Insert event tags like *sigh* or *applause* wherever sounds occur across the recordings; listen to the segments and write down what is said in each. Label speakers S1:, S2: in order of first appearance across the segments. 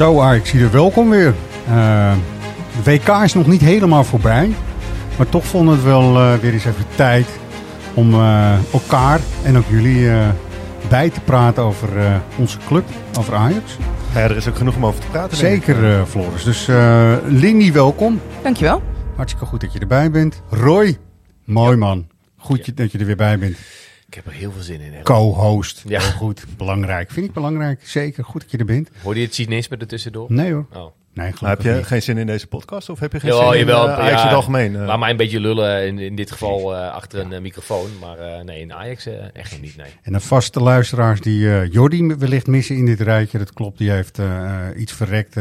S1: Zo Ajax hier, welkom weer. Eh, de WK is nog niet helemaal voorbij. Maar toch vonden we het wel eh, weer eens even tijd om eh, elkaar en ook jullie eh, bij te praten over eh, onze club, over Ajax.
S2: Ja, er is ook genoeg om over te praten.
S1: Zeker eh, Floris. Dus eh Lindy, welkom.
S3: Dankjewel.
S1: Hartstikke goed dat je erbij bent. Roy, mooi man. Goed je- dat je er weer bij bent.
S4: Ik heb er heel veel zin in.
S1: Co-host.
S4: Ja.
S1: Heel goed. Belangrijk. Vind ik belangrijk. Zeker. Goed dat je er bent.
S4: Hoorde je het cynisme er tussendoor?
S1: Nee hoor.
S4: Oh.
S1: Nee,
S2: Maar heb je
S1: niet.
S2: geen zin in deze podcast? Of heb je geen
S4: Jawel,
S2: zin in
S4: jawel,
S2: eh, Ajax in het
S4: ja.
S2: algemeen? Eh,
S4: Laat mij een beetje lullen, in, in dit geval eh, achter een microfoon. Maar eh, nee, in Ajax echt niet, nee.
S1: En de vaste luisteraars die eh Jordi wellicht missen in dit rijtje, dat klopt, die heeft iets verrekt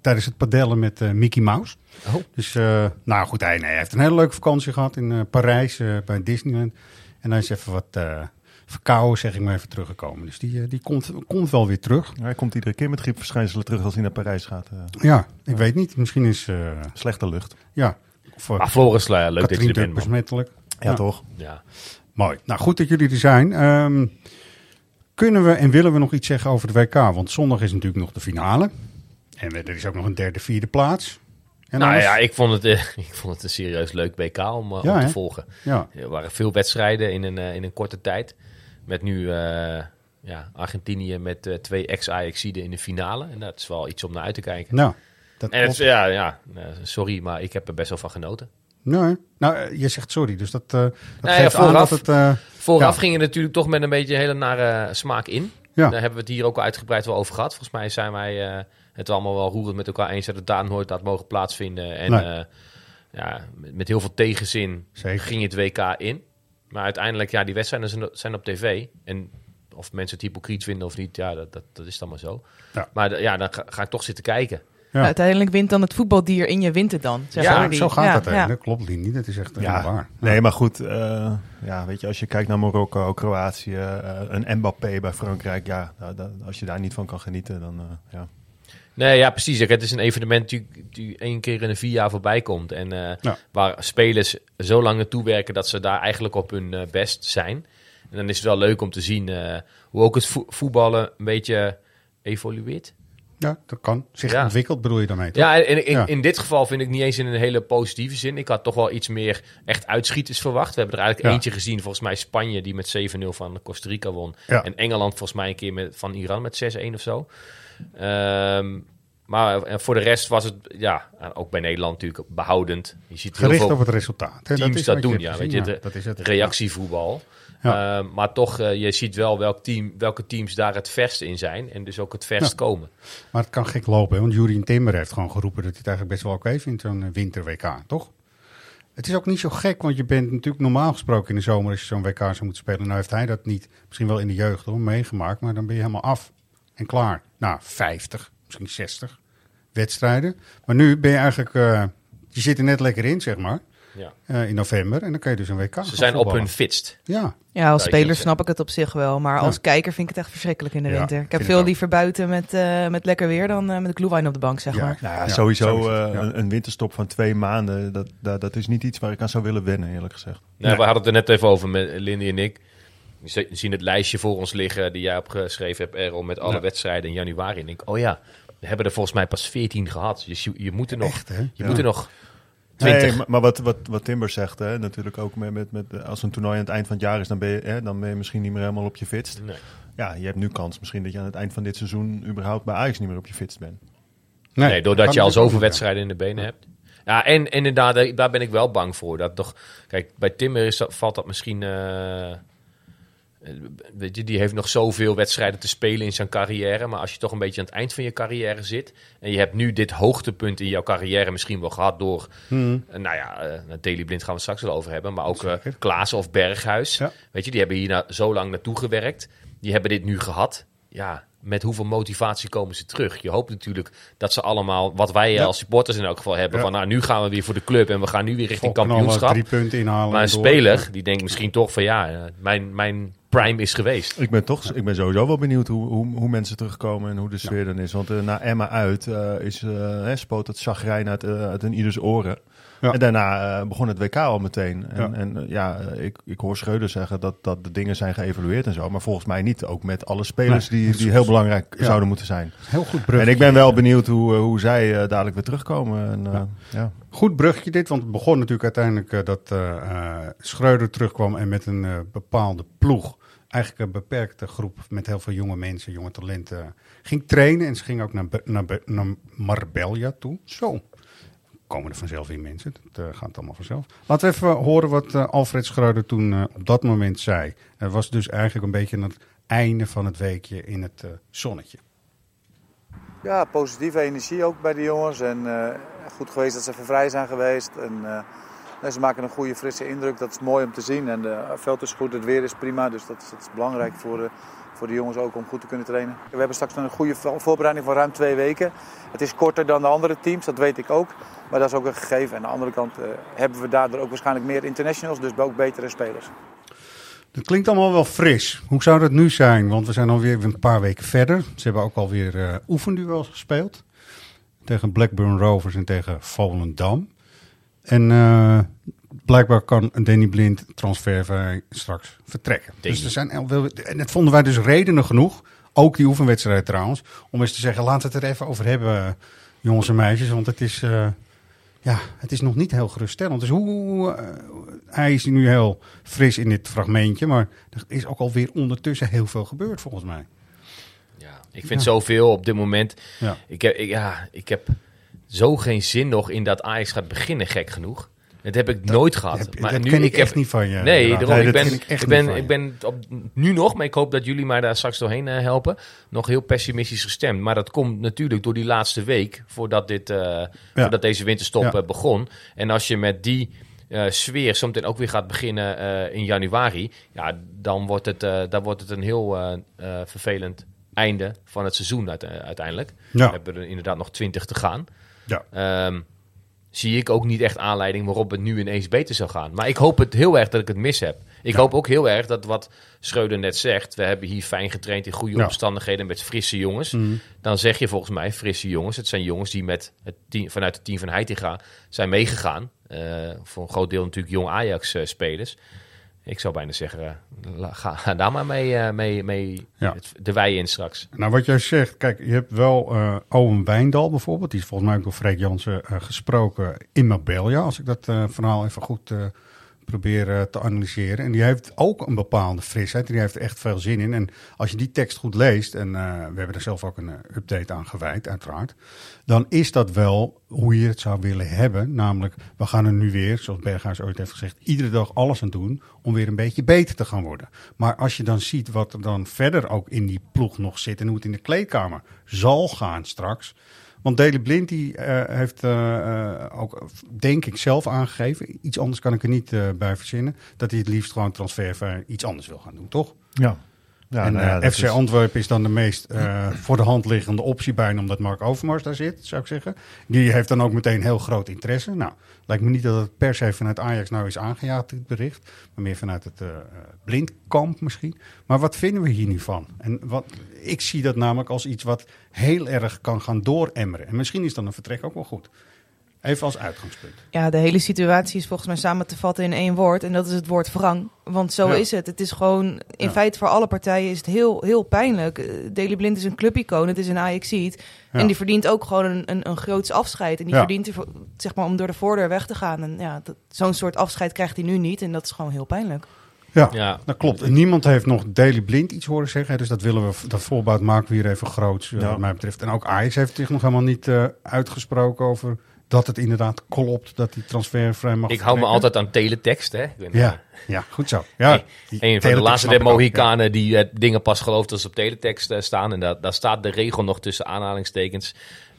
S1: tijdens het padellen met Mickey Mouse.
S4: Oh.
S1: Dus, eh, nou goed, hij, nee, hij heeft een hele leuke vakantie gehad in eh, Parijs bij Disneyland. En hij is even wat eh, verkouden, zeg ik maar even, teruggekomen. Dus die, eh, die komt, komt wel weer terug.
S2: Hij komt iedere keer met griepverschijnselen terug als hij naar Parijs gaat. Eh,
S1: Ja, ik weet niet, misschien is, eh,
S2: slechte lucht.
S1: ja, of,
S4: Maar Floris, eh, leuk dat je
S1: Katrien
S4: er
S1: Tuk
S4: bent,
S1: besmettelijk.
S2: Ja, toch?
S4: Ja.
S1: Mooi. Nou, goed dat jullie er zijn. Ehm, kunnen we en willen we nog iets zeggen over de WK? Want zondag is natuurlijk nog de finale. En er is ook nog een derde, vierde plaats. En
S4: Nou ja, ik vond, het, eh, *laughs* ik vond het een serieus leuk BK om, eh,
S1: Ja,
S4: om te volgen.
S1: Ja,
S4: Er waren veel wedstrijden in een, eh, in een korte tijd. Met nu ja, Argentinië met twee ex-Ajaxiden in de finale. En dat is wel iets om naar uit te kijken.
S1: nou, dat
S4: En het, ja, ja, sorry, maar ik heb er best wel van genoten.
S1: Nee, nou, je zegt sorry, dus dat, dat
S4: ja,
S1: geeft aan
S4: vooraf-
S1: dat het...
S4: Vooraf
S1: Ja.
S4: ging je natuurlijk toch met een beetje een hele nare smaak in.
S1: Ja.
S4: Daar hebben we het hier ook al uitgebreid wel over gehad. Volgens mij zijn wij het allemaal wel roerend met elkaar eens dat het daar nooit had mogen plaatsvinden. En
S1: Nee.
S4: eh, ja, met, met heel veel tegenzin
S1: Zeker.
S4: ging het WK in. Maar uiteindelijk, ja, die wedstrijden zijn, zijn op tv. En of mensen het hypocriet vinden of niet, ja, dat, dat, dat is dan maar zo.
S1: Ja.
S4: Maar ja, dan ga, ga ik toch zitten kijken.
S1: Ja.
S3: Uiteindelijk wint dan het voetbaldier in je wint het dan. Zeg
S4: Ja,
S3: maar
S1: zo,
S3: die.
S1: zo gaat
S3: Ja,
S1: dat. hè.
S3: ja.
S1: Dat klopt, Lini. Dat is echt
S2: Ja,
S1: helemaal waar.
S2: nee, maar goed. eh, ja, weet je, als je kijkt naar Marokko, Kroatië, eh, een Mbappé bij Frankrijk. Ja, da- als je daar niet van kan genieten, dan eh, ja.
S4: Nee, ja, precies. Het is een evenement die, die één keer in de vier jaar voorbij komt. En eh,
S1: Ja.
S4: waar spelers zo lang naartoe werken dat ze daar eigenlijk op hun eh, best zijn. En dan is het wel leuk om te zien eh, hoe ook het vo- voetballen een beetje evolueert.
S1: Ja, dat kan. Zich
S4: Ja.
S1: ontwikkeld bedoel je daarmee, toch?
S4: Ja, in, in,
S1: Ja.
S4: in dit geval vind ik niet eens in een hele positieve zin. Ik had toch wel iets meer echt uitschieters verwacht. We hebben er eigenlijk
S1: Ja.
S4: eentje gezien, volgens mij Spanje, die met 7-0 van Costa Rica won. En Engeland volgens mij een keer met, van Iran met 6-1 of zo. Ehm, maar voor de rest was het, ja, ook bij Nederland natuurlijk behoudend. Je ziet heel
S1: Gericht
S4: veel
S1: op het resultaat. Hè?
S4: teams
S1: is
S4: dat,
S1: wat je
S4: doen. Ja,
S1: gezien.
S4: weet je,
S1: Ja,
S4: de
S1: dat is het.
S4: reactievoetbal.
S1: Ja.
S4: Ehm, maar toch, eh, je ziet wel welk team, welke teams daar het verst in zijn. En dus ook het verst
S1: Ja.
S4: komen.
S1: Maar het kan gek lopen, hè? want Jurien Timmer heeft gewoon geroepen dat hij het eigenlijk best wel oké vindt, zo'n eh, winter-WK, toch? Het is ook niet zo gek, want je bent natuurlijk normaal gesproken in de zomer als je zo'n WK zou moeten spelen. Nou heeft hij dat niet, misschien wel in de jeugd hoor, meegemaakt, maar dan ben je helemaal af en klaar. Nou, 50, misschien 60 wedstrijden. Maar nu ben je eigenlijk, eh, je zit er net lekker in, zeg maar,
S4: Ja.
S1: eh, in november. En dan kan je dus een WK
S4: Ze
S1: gaan
S4: zijn op hun fitst.
S1: Ja,
S3: Ja, als speler snap ik het op zich wel. Maar als
S1: Ja.
S3: kijker vind ik het echt verschrikkelijk in de
S1: Ja,
S3: winter. Ik heb veel liever buiten met, eh, met lekker weer dan eh, met de gloewijn op de bank, zeg
S1: Ja.
S3: maar.
S2: Nou ja,
S1: Ja,
S2: sowieso, eh. Een, een winterstop van twee maanden, dat, dat, dat is niet iets waar ik aan zou willen wennen, eerlijk gezegd.
S4: Nou, We hadden het er net even over met Lindy en ik. We zi- zien het lijstje voor ons liggen die jij opgeschreven hebt, Errol, met alle
S1: Ja.
S4: wedstrijden in januari. En ik denk, oh ja, we hebben er volgens mij pas 14 gehad. Dus je, je moet er nog,
S1: echt hè?
S4: je
S1: Ja.
S4: moet er nog 20.
S2: Nee, maar, wat, wat, wat Timber zegt, hè, natuurlijk ook met, met, met, als een toernooi aan het eind van het jaar is, dan ben, je, hè, dan ben je misschien niet meer helemaal op je fitst.
S4: Nee.
S2: Ja, je hebt nu kans misschien dat je aan het eind van dit seizoen überhaupt bij Ajax niet meer op je fitst bent.
S4: Nee, doordat
S1: kan
S4: je al zoveel wedstrijden in de benen hebt. Ja, en, en inderdaad, daar ben ik wel bang voor. Dat toch, kijk, bij Timmer is dat, valt dat misschien eh, weet je, die heeft nog zoveel wedstrijden te spelen in zijn carrière. Maar als je toch een beetje aan het eind van je carrière zit. En je hebt nu dit hoogtepunt in jouw carrière misschien wel gehad door.
S1: Hmm.
S4: eh, nou ja, eh Daily Blind gaan we het straks wel over hebben. Maar ook eh
S1: Zeker.
S4: Klaassen of Berghuis.
S1: Ja.
S4: Weet je, die hebben hier na, zo lang naartoe gewerkt. Die hebben dit nu gehad. Ja, met hoeveel motivatie komen ze terug? Je hoopt natuurlijk dat ze allemaal, wat wij
S1: Ja.
S4: als supporters in elk geval hebben.
S1: Ja.
S4: Van nou, nu gaan we weer voor de club en we gaan nu weer richting
S1: Volk
S4: kampioenschap.
S1: drie punten inhalen.
S4: Maar een
S1: door.
S4: speler, die denkt misschien toch van ja, eh, mijn, mijn prime is geweest.
S2: Ik ben toch, ik ben sowieso wel benieuwd hoe, hoe, hoe mensen terugkomen en hoe de sfeer dan is. Want eh, na Emma uit eh, is, eh, hè, spoot het chagrijn uit, uit een ieders oren.
S1: Ja.
S2: En daarna eh, begon het WK al meteen. En
S1: Ja.
S2: en, eh, ja ik, ik hoor Schreuder zeggen dat, dat de dingen zijn geëvalueerd en zo. Maar volgens mij niet. Ook met alle spelers
S1: Nee,
S2: die, die heel belangrijk
S1: Ja.
S2: zouden moeten zijn.
S1: Heel goed brug.
S2: En ik ben wel benieuwd hoe, eh, hoe zij dadelijk weer terugkomen. En,
S1: Ja. Goed brugje dit, want het begon natuurlijk uiteindelijk dat Schreuder terugkwam en met een bepaalde ploeg, eigenlijk een beperkte groep met heel veel jonge mensen, jonge talenten, ging trainen. En ze ging ook naar, naar, naar Marbella toe. Zo, komen er vanzelf in mensen, dat eh, gaat allemaal vanzelf. Laten we even horen wat eh, Alfred Schreuder toen eh, op dat moment zei. Het was dus eigenlijk een beetje het einde van het weekje in het zonnetje.
S5: Ja, positieve energie ook bij de jongens. En goed geweest dat ze even vrij zijn geweest. En, ze maken een goede, frisse indruk. Dat is mooi om te zien. En het veld is goed, het weer is prima. Dus dat is, dat is belangrijk voor, voor de jongens ook om goed te kunnen trainen. We hebben straks een goede vo- voorbereiding van ruim twee weken. Het is korter dan de andere teams, dat weet ik ook. Maar dat is ook een gegeven. En aan de andere kant eh, hebben we daardoor ook waarschijnlijk meer internationals. Dus ook betere spelers.
S1: Dat klinkt allemaal wel fris. Hoe zou dat nu zijn? Want we zijn alweer een paar weken verder. Ze hebben ook alweer eh oefenduels gespeeld. Tegen Blackburn Rovers en tegen Volendam. En eh, blijkbaar kan Danny Blind transfervrij straks vertrekken. Dus er zijn en dat vonden wij dus redenen genoeg. Ook die oefenwedstrijd trouwens. Om eens te zeggen, laten we het er even over hebben, jongens en meisjes. Want het is, eh, ja, het is nog niet heel geruststellend. Dus hoe, eh, hij is nu heel fris in dit fragmentje. Maar er is ook alweer ondertussen heel veel gebeurd volgens mij.
S4: Ja, ik vind zoveel op dit moment.
S1: Ja.
S4: Ik heb, ik, ja, ik heb zo geen zin nog in dat Ajax gaat beginnen, gek genoeg. Dat heb ik nooit gehad.
S1: Dat,
S4: maar
S1: dat
S4: nu,
S1: ken ik,
S4: heb,
S1: echt niet van je.
S4: Nee, daarom,
S1: Nee,
S4: ik ben,
S1: ik
S4: ben, ik ben op, nu nog, maar ik hoop dat jullie mij daar straks doorheen eh, helpen, nog heel pessimistisch gestemd. Maar dat komt natuurlijk door die laatste week, voordat, dit, eh, voordat deze winterstop
S1: Ja.
S4: eh, begon. En als je met die eh, sfeer zometeen ook weer gaat beginnen in januari, ja, dan wordt het, dan wordt het een heel vervelend einde van het seizoen uite- uiteindelijk.
S1: Ja.
S4: We hebben er inderdaad nog twintig te gaan.
S1: Ja.
S4: Ehm, zie ik ook niet echt aanleiding waarop het nu ineens beter zou gaan. Maar ik hoop het heel erg dat ik het mis heb. Ik hoop ook heel erg dat wat Schreuder net zegt... we hebben hier fijn getraind in goede
S1: Ja.
S4: omstandigheden met frisse jongens.
S1: Mhm.
S4: Dan zeg je volgens mij frisse jongens. Het zijn jongens die met het team, vanuit het team van Heitinga zijn meegegaan. Eh, voor een groot deel natuurlijk jong Ajax-spelers. Ik zou bijna zeggen, ga, ga daar maar mee, eh, mee, mee
S1: Ja.
S4: het- de wei in straks.
S1: Nou, wat jij zegt, kijk, je hebt wel eh Owen Wijndal bijvoorbeeld. Die is volgens mij ook door Freek Jansen eh, gesproken in Marbella. Als ik dat verhaal even goed probeer eh, te analyseren. En die heeft ook een bepaalde frisheid. Die heeft er echt veel zin in. En als je die tekst goed leest, en eh, we hebben er zelf ook een eh, update aan gewijd, uiteraard. Dan is dat wel hoe je het zou willen hebben. Namelijk, we gaan er nu weer, zoals Berghuis ooit heeft gezegd, iedere dag alles aan doen om weer een beetje beter te gaan worden. Maar als je dan ziet wat er dan verder ook in die ploeg nog zit en hoe het in de kleedkamer zal gaan straks. Want Daley Blind die, eh, heeft eh, eh, ook, denk ik, zelf aangegeven, iets anders kan ik er niet bij verzinnen, dat hij het liefst gewoon transfervrij iets anders wil gaan doen, toch?
S2: Ja. Ja
S1: en
S2: nou ja,
S1: eh, FC
S2: is-
S1: Antwerpen is dan de meest eh, voor de hand liggende optie bijna, omdat Mark Overmars daar zit, zou ik zeggen. Die heeft dan ook meteen heel groot interesse. Nou, lijkt me niet dat het per se vanuit Ajax nou is aangejaagd, dit bericht. Maar meer vanuit het eh, blindkamp misschien. Maar wat vinden we hier nu van? En wat, ik zie dat namelijk als iets wat heel erg kan gaan dooremmeren. En misschien is dan een vertrek ook wel goed. Even als uitgangspunt.
S3: Ja, de hele situatie is volgens mij samen te vatten in één woord. En dat is het woord wrang. Want zo
S1: Ja.
S3: is het. Het is gewoon, in
S1: Ja.
S3: feite voor alle partijen is het heel, heel pijnlijk. Eh, Daley Blind is een clubicoon, het is een Ajaxiet.
S1: Ja.
S3: En die verdient ook gewoon een, een, een groots afscheid. En die
S1: Ja.
S3: verdient ervoor- zeg maar, om door de voordeur weg te gaan. En ja, zo'n soort afscheid krijgt hij nu niet. En dat is gewoon heel pijnlijk.
S1: Ja,
S4: Ja.
S1: dat klopt. En niemand heeft nog Daily Blind iets horen zeggen. Dus dat willen we, dat voorbouw maken we hier even groot, eh,
S2: Ja.
S1: wat mij betreft. En ook Ajax heeft zich nog helemaal niet eh, uitgesproken over dat het inderdaad klopt dat die transfervrij mag
S4: Ik hou me altijd aan teletext, hè. Ik ben,
S1: Ja, ja, goed zo. Ja,
S4: Hey, een van de laatste Mohikanen die eh, dingen pas gelooft als ze op teletext eh, staan. En daar, daar staat de regel nog tussen aanhalingstekens.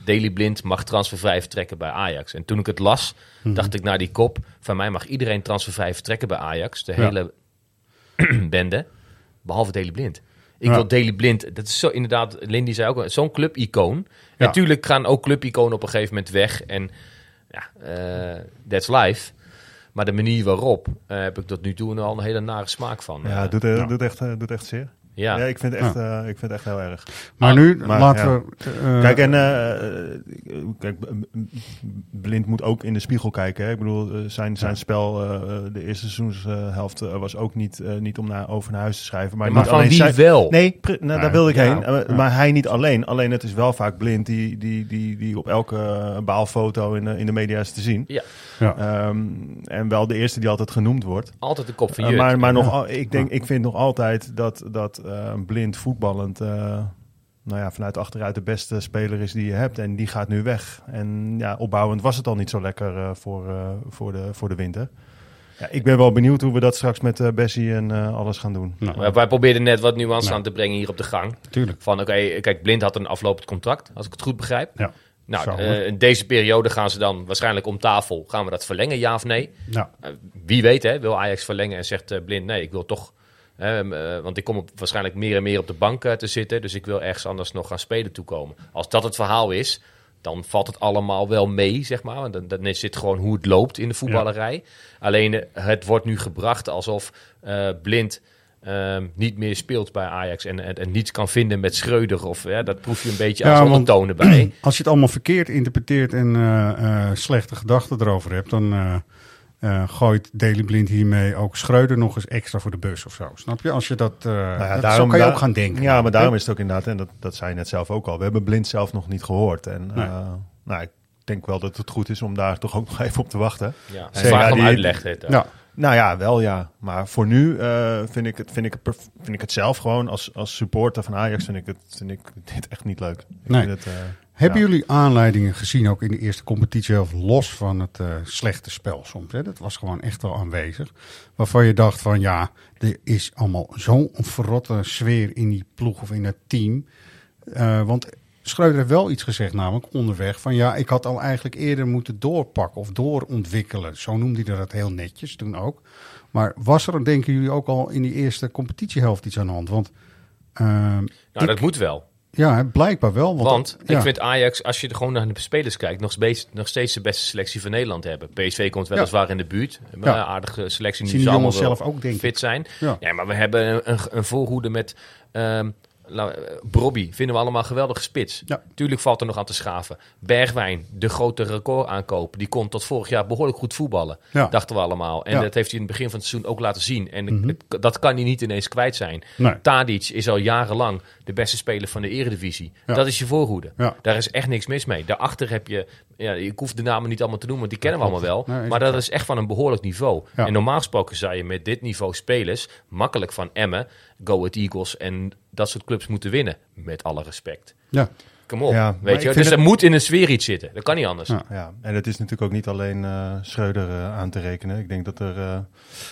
S4: Daily Blind mag transfervrij vertrekken bij Ajax. En toen ik het las,
S1: Mhm.
S4: dacht ik naar die kop. Van mij mag iedereen transfervrij vertrekken bij Ajax. De
S1: Ja.
S4: hele *clears throat* bende, behalve Daily Blind. Ik
S1: Ja.
S4: wil Daily Blind, dat is zo inderdaad, Lindy zei ook, zo'n clubicoon.
S1: Ja.
S4: Natuurlijk gaan ook clubiconen op een gegeven moment weg. En ja, eh, that's life. Maar de manier waarop eh, heb ik tot nu toe al een hele nare smaak van.
S2: Ja, het doet, eh,
S1: Ja.
S2: doet, echt, doet echt zeer.
S4: Ja.
S2: Ja, ik, vind het echt, eh, ik vind het echt heel erg.
S1: Maar
S4: Ah,
S1: nu,
S2: maar,
S1: laten
S2: ja.
S1: we... eh,
S2: Kijk, en eh, kijk, B- B- Blind moet ook in de spiegel kijken. Hè? Ik bedoel, zijn, zijn spel eh, de eerste seizoenshelft was ook niet, niet om naar, over naar huis te schrijven. Maar,
S4: maar
S2: niet
S4: van
S2: alleen
S4: wie
S2: zijn-
S4: wel?
S2: Nee, pre- nou,
S1: Nee,
S2: daar wilde ik
S4: ja,
S2: heen. Maar hij niet alleen. Alleen het is wel vaak Blind die, die, die, die op elke baalfoto in, de- in de media is te zien.
S4: Ja.
S1: Ja.
S2: Ehm, en wel de eerste die altijd genoemd wordt.
S4: Altijd de kop van
S2: Uh,
S4: je.
S2: maar maar nog, al- ik, denk, ik vind nog altijd dat, dat eh, blind voetballend eh, nou ja, vanuit achteruit de beste speler is die je hebt. En die gaat nu weg. En ja, opbouwend was het al niet zo lekker eh, voor, eh, voor, de, voor de winter. Ja, ik ben wel benieuwd hoe we dat straks met eh Bessie en eh, alles gaan doen.
S1: nou,
S4: Wij- Wij probeerden net wat nuance
S1: Nou.
S4: aan te brengen hier op de gang.
S1: tuurlijk.
S4: Van oké, kijk, Blind had een aflopend contract, als ik het goed begrijp.
S1: Ja.
S4: Nou, eh, in deze periode gaan ze dan waarschijnlijk om tafel. Gaan we dat verlengen, ja of nee? Eh, wie weet, hè, wil Ajax verlengen en zegt eh, Blind, nee, ik wil toch... want ik kom op, waarschijnlijk meer en meer op de bank te zitten. Dus ik wil ergens anders nog gaan spelen toekomen. Als dat het verhaal is, dan valt het allemaal wel mee, zeg maar. Want dan, dit gewoon hoe het loopt in de voetballerij. Alleen het wordt nu gebracht alsof Blind... ehm, niet meer speelt bij Ajax en, en, en niets kan vinden met Schreuder. Of, ja, dat proef je een beetje
S1: Ja,
S4: als ondertonen bij. *clears throat*
S1: als je het allemaal verkeerd interpreteert en eh, eh, slechte gedachten erover hebt, dan eh, eh, gooit Daily Blind hiermee ook Schreuder nog eens extra voor de bus of zo. Snap je? Als je dat, eh
S2: Nou ja,
S1: dat- zo kan je ook gaan denken.
S2: Ja, maar daarom is het ook inderdaad, en dat, dat zei je net zelf ook al, we hebben Blind zelf nog niet gehoord. En
S1: Nee.
S2: eh, nou, ik denk wel dat het goed is om daar toch ook nog even op te wachten.
S4: Ja, om
S2: die-
S4: uitleg. dit,
S1: Ja,
S2: Nou ja, wel ja. Maar voor nu eh, vind, ik het, vind, ik het, vind ik het zelf gewoon als, als supporter van Ajax vind ik, het, vind ik dit echt niet leuk. Ik
S1: Nee.
S2: vind het, eh,
S1: Hebben
S2: ja.
S1: jullie aanleidingen gezien, ook in de eerste competitie, of los van het eh, slechte spel soms? Hè? Dat was gewoon echt wel aanwezig. Waarvan je dacht van ja, er is allemaal zo'n verrotte sfeer in die ploeg of in het team. Eh, want Schreuder heeft wel iets gezegd, namelijk onderweg, van ja, ik had al eigenlijk eerder moeten doorpakken of doorontwikkelen. Zo noemde hij dat heel netjes toen ook. Maar was er, denken jullie, ook al in die eerste competitiehelft iets aan de hand? Want ehm,
S4: Nou,
S1: ik-
S4: dat moet wel.
S1: ja, blijkbaar wel. Want,
S4: Want
S1: ja.
S4: ik vind Ajax, als je er gewoon naar de spelers kijkt, nog steeds, nog steeds de beste selectie van Nederland hebben. PSV komt weliswaar in de buurt. Maar
S1: Ja.
S4: aardige selectie. Nu wel
S1: zelf ook, denk
S4: fit zijn.
S1: Ja.
S4: Maar we hebben een, een, een voorhoede met... ehm Brobby vinden we allemaal geweldige spits.
S1: Ja.
S4: Tuurlijk valt er nog aan te schaven. Bergwijn, de grote record aankoop. Die kon tot vorig jaar behoorlijk goed voetballen.
S1: Ja.
S4: Dachten we allemaal. En
S1: Ja.
S4: dat heeft hij in het begin van het seizoen ook laten zien. En
S1: Mhm.
S4: het- dat kan hij niet ineens kwijt zijn.
S1: Nee.
S4: Tadic is al jarenlang de beste speler van de eredivisie. Dat is je voorhoede. Daar is echt niks mis mee. Daarachter heb je, ja, ik hoef de namen niet allemaal te noemen, want die kennen we allemaal wel.
S1: Nee,
S4: maar dat is echt van een behoorlijk niveau. En normaal gesproken zou je met dit niveau spelers makkelijk van Emmen, Go Ahead Eagles en dat soort clubs moeten winnen. Met alle respect.
S1: Ja.
S4: Kom op,
S2: Ja,
S4: weet je. Dus
S2: het-
S4: er moet in een sfeer iets zitten. Dat kan niet anders.
S1: Ja.
S2: Ja, en het is natuurlijk ook niet alleen eh Schreuder eh, aan te rekenen. Ik denk dat er eh,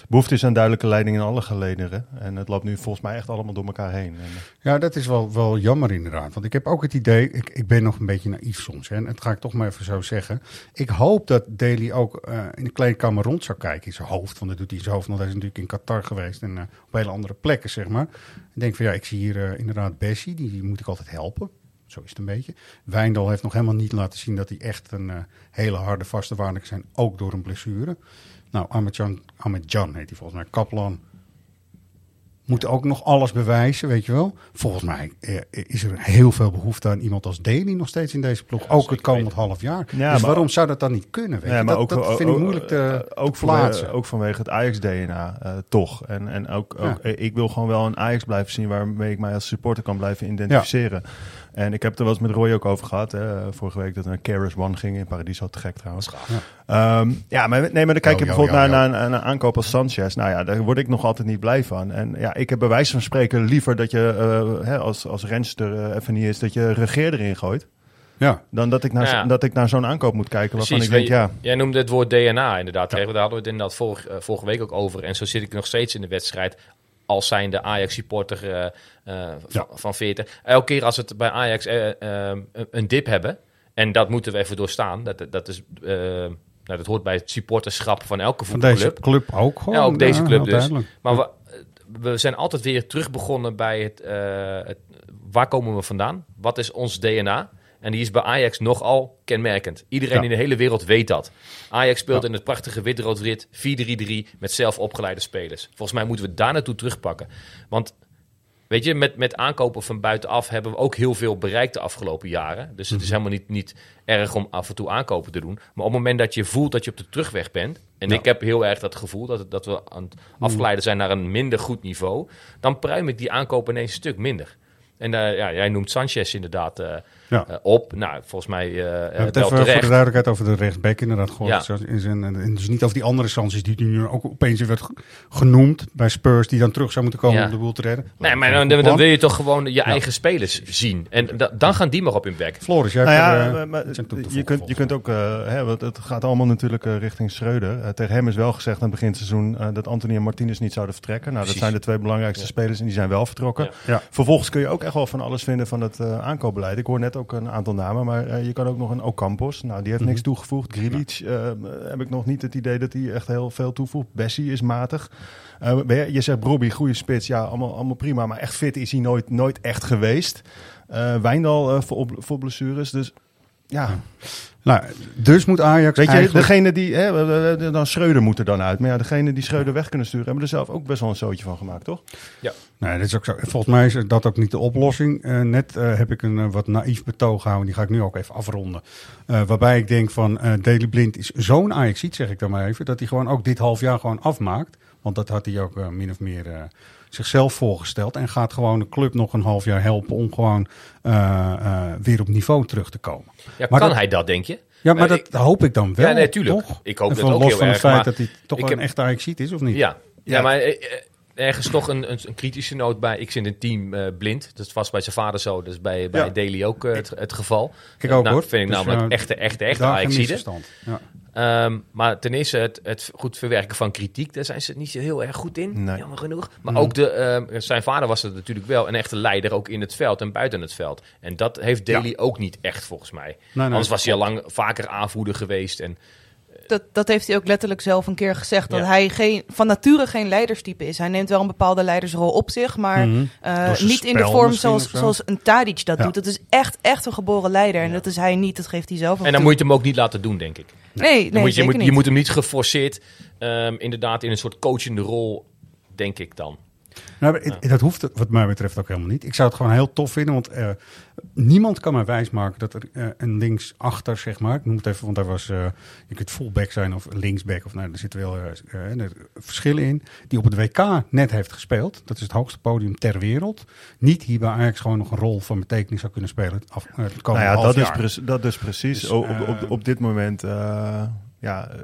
S2: behoefte is aan duidelijke leiding in alle gelederen. En het loopt nu volgens mij echt allemaal door elkaar heen. En,
S1: Ja, dat is wel, wel jammer inderdaad. Want ik heb ook het idee, ik, ik ben nog een beetje naïef soms. Hè, en dat ga ik toch maar even zo zeggen. Ik hoop dat Daly ook eh, in de kleedkamer rond zou kijken in zijn hoofd. Want dat doet hij in zijn hoofd, want hij is natuurlijk in Qatar geweest. En eh, op hele andere plekken, zeg maar. Ik denk van ja, ik zie hier eh, inderdaad Bessie, die, die moet ik altijd helpen. Zo is het een beetje. Wijndal heeft nog helemaal niet laten zien dat hij echt een eh, hele harde vaste waarde zijn. Ook door een blessure. Nou, Ahmed-Jan Ahmed-Jan heet hij volgens mij. Kaplan moet ook nog alles bewijzen, weet je wel. Volgens mij eh, is er heel veel behoefte aan iemand als Daly nog steeds in deze ploeg. ook het komend half jaar.
S2: Ja,
S1: dus
S2: maar-
S1: waarom zou dat dan niet kunnen? Weet
S2: Ja,
S1: je?
S2: maar
S1: dat,
S2: ook,
S1: dat
S2: ook-
S1: vind ik moeilijk te,
S2: eh, ook,
S1: te plaatsen.
S2: vanwege, ook vanwege het Ajax-DNA toch. En, en ook, ook ik wil gewoon wel een Ajax blijven zien waarmee ik mij als supporter kan blijven identificeren. En ik heb het er wel eens met Roy ook over gehad. Hè, vorige week dat een Keras One ging in Paradiso. Te gek trouwens. Ja, ja maar, nee, maar dan kijk je bijvoorbeeld naar, naar, naar een aankoop als Sanchez. Nou ja, daar word ik nog altijd niet blij van. En ja, ik heb bij wijze van spreken liever dat je eh, hè, als, als renster eh, even niet is, dat je regeer erin gooit.
S1: Ja,
S2: Dan dat ik naar,
S4: Ja.
S2: dat ik naar zo'n aankoop moet kijken waarvan
S4: Precies,
S2: ik denk,
S4: weet
S2: ja,
S4: Jij noemde het woord DNA inderdaad. Daar hadden we het inderdaad vorige, eh, vorige week ook over. En zo zit ik nog steeds in de wedstrijd. Als zijn de Ajax-supporter eh, eh, van, van 40. Elke keer als het bij Ajax eh, een- dip hebben. En dat moeten we even doorstaan. Dat, dat, is, nou, dat hoort bij het supporterschap van elke
S1: van deze
S4: voetbalclub.
S1: club ook gewoon.
S4: Ja, ook deze club dus.
S1: duidelijk.
S4: Maar we, we zijn altijd weer terug begonnen bij het, het... Waar komen we vandaan? Wat is ons DNA? En die is bij Ajax nogal kenmerkend. Iedereen
S1: Ja.
S4: in de hele wereld weet dat. Ajax speelt
S1: Ja.
S4: in het prachtige wit-rood-wit 4-3-3 met zelf opgeleide spelers. Volgens mij moeten we daar naartoe terugpakken. Want weet je, met, met aankopen van buitenaf hebben we ook heel veel bereikt de afgelopen jaren. Dus
S1: Mhm.
S4: het is helemaal niet, niet erg om af en toe aankopen te doen. Maar op het moment dat je voelt dat je op de terugweg bent... en ik heb heel erg dat gevoel dat, dat we aan het
S1: Mhm.
S4: afgeleiden zijn naar een minder goed niveau... dan pruim ik die aankopen ineens een stuk minder. En eh, ja, jij noemt Sanchez inderdaad eh,
S1: Ja.
S4: eh, op. Nou, volgens mij eh
S1: We
S4: eh,
S1: hebben het
S4: wel
S1: even voor de
S4: terecht.
S1: duidelijkheid over de rechtsback inderdaad gehoord.
S4: Ja.
S1: Zo in zijn- En dus niet over die andere Sanchez die nu ook opeens weer werd ge- genoemd bij Spurs. Die dan terug zou moeten komen
S4: Ja.
S1: om de boel te redden.
S4: Nee, maar dan, dan wil je toch gewoon je eigen spelers zien. En da- dan gaan die maar op hun bek.
S1: Floris, jij
S2: Nou
S1: er,
S2: maar- je, kunt, je kunt ook, hè, want het gaat allemaal natuurlijk richting Schreuder. Tegen hem is wel gezegd aan het begin seizoen dat Anthony en Martinez niet zouden vertrekken. Nou,
S4: Precies.
S2: dat zijn de twee belangrijkste spelers en die zijn wel vertrokken.
S4: Ja.
S1: Ja.
S2: Vervolgens kun je ook echt wel van alles vinden van het aankoopbeleid. Ik hoor net ook een aantal namen, maar eh, je kan ook nog een Ocampos. Nou, die heeft
S1: Mhm.
S2: niks toegevoegd. Grilic eh, heb ik nog niet het idee dat hij echt heel veel toevoegt. Bessie is matig. Ben je, zegt Brobbey, goede spits. Ja, allemaal, allemaal prima. Maar echt fit is hij nooit, nooit echt geweest. Wijndal voor, voor blessures. Dus ja,
S1: Nou, dus moet Ajax
S2: Weet je,
S1: eigenlijk...
S2: degene die, hè, we- we- dan Schreuder moet er dan uit. Maar ja, degene die Schreuder weg kunnen sturen, hebben er zelf ook best wel een zootje van gemaakt, toch?
S1: Nee, dat is ook zo. Volgens mij is dat ook niet de oplossing. Eh, net eh, heb ik een eh, wat naïef betoog gehouden. Die ga ik nu ook even afronden. Eh, waarbij ik denk van eh Daley Blind is zo'n ajax zeg ik dan maar even. Dat hij gewoon ook dit half jaar gewoon afmaakt. Want dat had hij ook eh, min of meer eh, zichzelf voorgesteld. En gaat gewoon de club nog een half jaar helpen om gewoon eh, weer op niveau terug te komen.
S4: Ja,
S1: Maar
S4: kan
S1: dat-
S4: hij dat, denk je?
S1: Ja, maar dat hoop ik dan wel.
S4: Ja, nee, tuurlijk.
S1: Toch?
S4: Ik hoop dat ook
S1: los
S4: heel
S1: van het
S4: erg,
S1: feit dat hij toch
S4: heb-
S1: een echte ajax is, of niet?
S4: Ja, ja. maar ergens toch een, een, een kritische noot bij. Ik zit in een team blind. Dat was bij zijn vader zo. Dus bij, bij
S1: Ja.
S4: Daly ook het, het geval.
S1: Ik ook
S4: nou,
S1: hoor.
S4: Vind ik
S1: Dus,
S4: namelijk echte, echte, echte
S1: Daar geen
S4: ajax
S1: misverstand. Ja.
S4: Ehm, maar ten eerste het, het goed verwerken van kritiek, daar zijn ze niet zo heel erg goed in,
S2: Nee.
S4: jammer genoeg. Maar ook de, ehm, zijn vader was er natuurlijk wel een echte leider, ook in het veld en buiten het veld. En dat heeft Daly ook niet echt, volgens mij.
S1: nee.
S4: Anders was hij al lang vaker aanvoerder geweest. En,
S3: Dat, dat heeft hij ook letterlijk zelf een keer gezegd. Dat
S4: Ja.
S3: hij geen, van nature geen leiderstype is. Hij neemt wel een bepaalde leidersrol op zich. Maar
S1: Mhm.
S3: eh, niet in de vorm zoals, zoals een Tadic dat
S1: Ja.
S3: doet. Dat is echt, echt een geboren leider. En dat is hij niet. Dat geeft hij zelf ook
S4: en dan
S3: toe.
S4: moet je hem ook niet laten doen, denk ik.
S3: Nee, nee,
S4: Dan moet je, je, moet hem niet geforceerd, ehm, inderdaad, in een soort coachende rol, denk ik dan.
S1: Nou, dat hoeft wat mij betreft ook helemaal niet. Ik zou het gewoon heel tof vinden, want eh, niemand kan mij wijsmaken dat er eh, een linksachter, zeg maar, ik noem het even, want daar was, eh, je kunt fullback zijn of linksback, of nou, er zitten wel verschillen in, die op het WK net heeft gespeeld. Dat is het hoogste podium ter wereld. Niet hier bij Ajax gewoon nog een rol van betekenis zou kunnen spelen af, het komende
S2: nou ja, dat is,
S1: jaar.
S2: dat is precies.
S1: Dus,
S2: op, op, op dit moment ja, eh,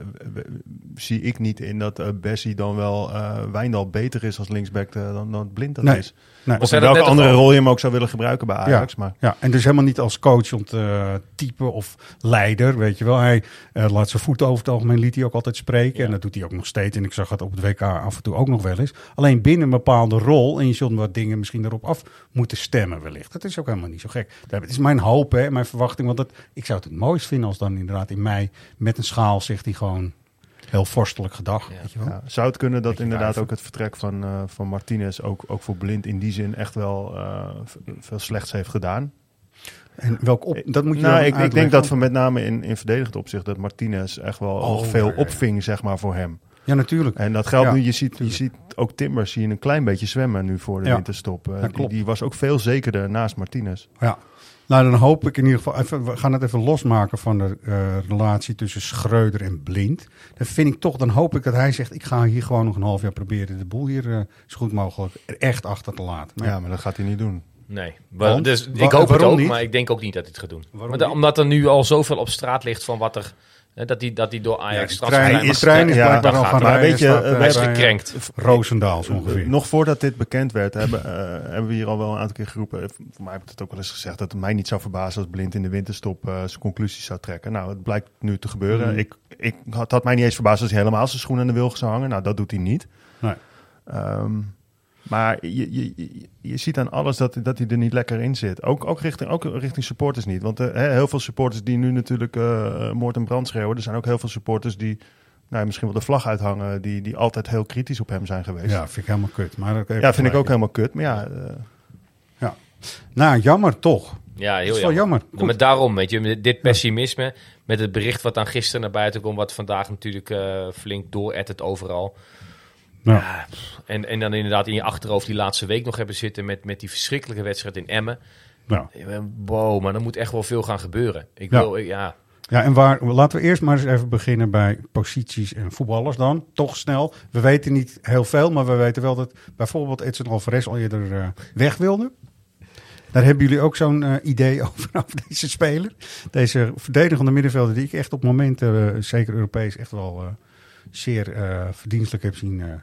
S2: zie ik niet in dat eh, Bessie dan wel eh Wijndal beter is als linksback dan, dan Blind dat
S1: Nee.
S2: is.
S1: Nee.
S2: Of in
S4: dat
S2: welke andere rol je hem ook zou willen gebruiken bij Ajax. Maar
S1: Ja, en dus helemaal niet als coach om te typen of leider, weet je wel. Hij laat zijn voeten over het algemeen, liet hij ook altijd spreken. En dat doet hij ook nog steeds. En ik zag het op het WK af en toe ook nog wel eens. Alleen binnen een bepaalde rol. En je zult wat dingen misschien erop af moeten stemmen wellicht. Dat is ook helemaal niet zo gek. Dat is mijn hoop, hè, mijn verwachting. Want dat, ik zou het het mooist vinden als dan inderdaad in mei met een schaal zegt hij gewoon heel vorstelijk gedag. Weet je wel.
S2: ja, zou het kunnen dat
S1: Beetje
S2: inderdaad ook het vertrek van, eh, van Martinez ook, ook voor Blind in die zin echt wel eh, veel slechts heeft gedaan?
S1: En welk op, dat moet je
S2: nou, ik, ik denk dat van met name in, in verdedigend opzicht dat Martinez echt wel
S1: Oh,
S2: veel
S1: ja, ja, ja.
S2: opving zeg maar voor hem.
S1: Ja, natuurlijk.
S2: En dat geldt
S1: Ja,
S2: nu, je ziet, je ziet ook Timbers zie je een klein beetje zwemmen nu voor de
S1: Ja.
S2: winterstop. Eh,
S1: Ja,
S2: die, die was ook veel zekerder naast Martinez.
S1: Ja. Nou, dan hoop ik in ieder geval. Even, we gaan het even losmaken van de eh, relatie tussen Schreuder en Blind. Dan vind ik toch, dan hoop ik dat hij zegt: Ik ga hier gewoon nog een half jaar proberen de boel hier eh, zo goed mogelijk echt achter te laten. Maar
S2: Ja, maar dat gaat hij niet doen.
S4: Nee,
S1: Want?
S4: dus ik hoop het ook,
S1: niet?
S4: maar ik denk ook niet dat hij het gaat doen.
S1: Waarom
S4: Want,
S1: niet?
S4: omdat er nu al zoveel op straat ligt van wat er dat hij dat die door Ajax transfervrij
S1: trein,
S4: mag
S1: is, trein is
S2: ja,
S1: al gaan rijden.
S2: weet je,
S1: eh,
S2: is
S4: gekrenkt.
S1: Roosendaal zo ongeveer.
S2: Nog voordat dit bekend werd, hebben, eh, hebben we hier al wel een aantal keer geroepen. Eh, Voor mij heb ik het ook wel eens gezegd dat het mij niet zou verbazen als Blind in de winterstop eh, zijn conclusies zou trekken. Nou, het blijkt nu te gebeuren.
S1: Mhm.
S2: Ik, ik had, had mij niet eens verbaasd als hij helemaal zijn schoen aan de wilg zou hangen. Nou, dat doet hij niet.
S1: Nee.
S2: Ehm, maar je, je, je, ziet aan alles dat, dat hij er niet lekker in zit. Ook, ook, richting, ook richting supporters niet. Want eh, hè, heel veel supporters die nu natuurlijk eh, moord en brand schreeuwen. Er zijn ook heel veel supporters die nou, misschien wel de vlag uithangen. Die, die altijd heel kritisch op hem zijn geweest.
S1: Ja, vind ik helemaal kut. Maar dat
S2: Ja, vind ik ook helemaal kut. Maar ja, eh,
S1: Nou, jammer toch.
S4: Ja,
S1: Dat
S4: heel
S1: is wel
S4: jammer. Maar daarom, weet je, dit pessimisme, met het bericht wat dan gisteren naar buiten komt, wat vandaag natuurlijk eh, flink doorettert overal. Ja, en, en dan inderdaad in je achterhoofd die laatste week nog hebben zitten met, met die verschrikkelijke wedstrijd in Emmen.
S1: nou.
S4: Wow, maar er moet echt wel veel gaan gebeuren. Ik
S1: Ja.
S4: wil, ja,
S1: Ja, en waar, laten we eerst maar eens even beginnen bij posities en voetballers dan. Toch snel. We weten niet heel veel, maar we weten wel dat bijvoorbeeld Edson Alvarez al eerder eh, weg wilde. Daar hebben jullie ook zo'n eh, idee *laughs* over, over deze speler. Deze verdedigende middenvelder die ik echt op momenten, eh, zeker Europees, echt wel zeer verdienstelijk heb zien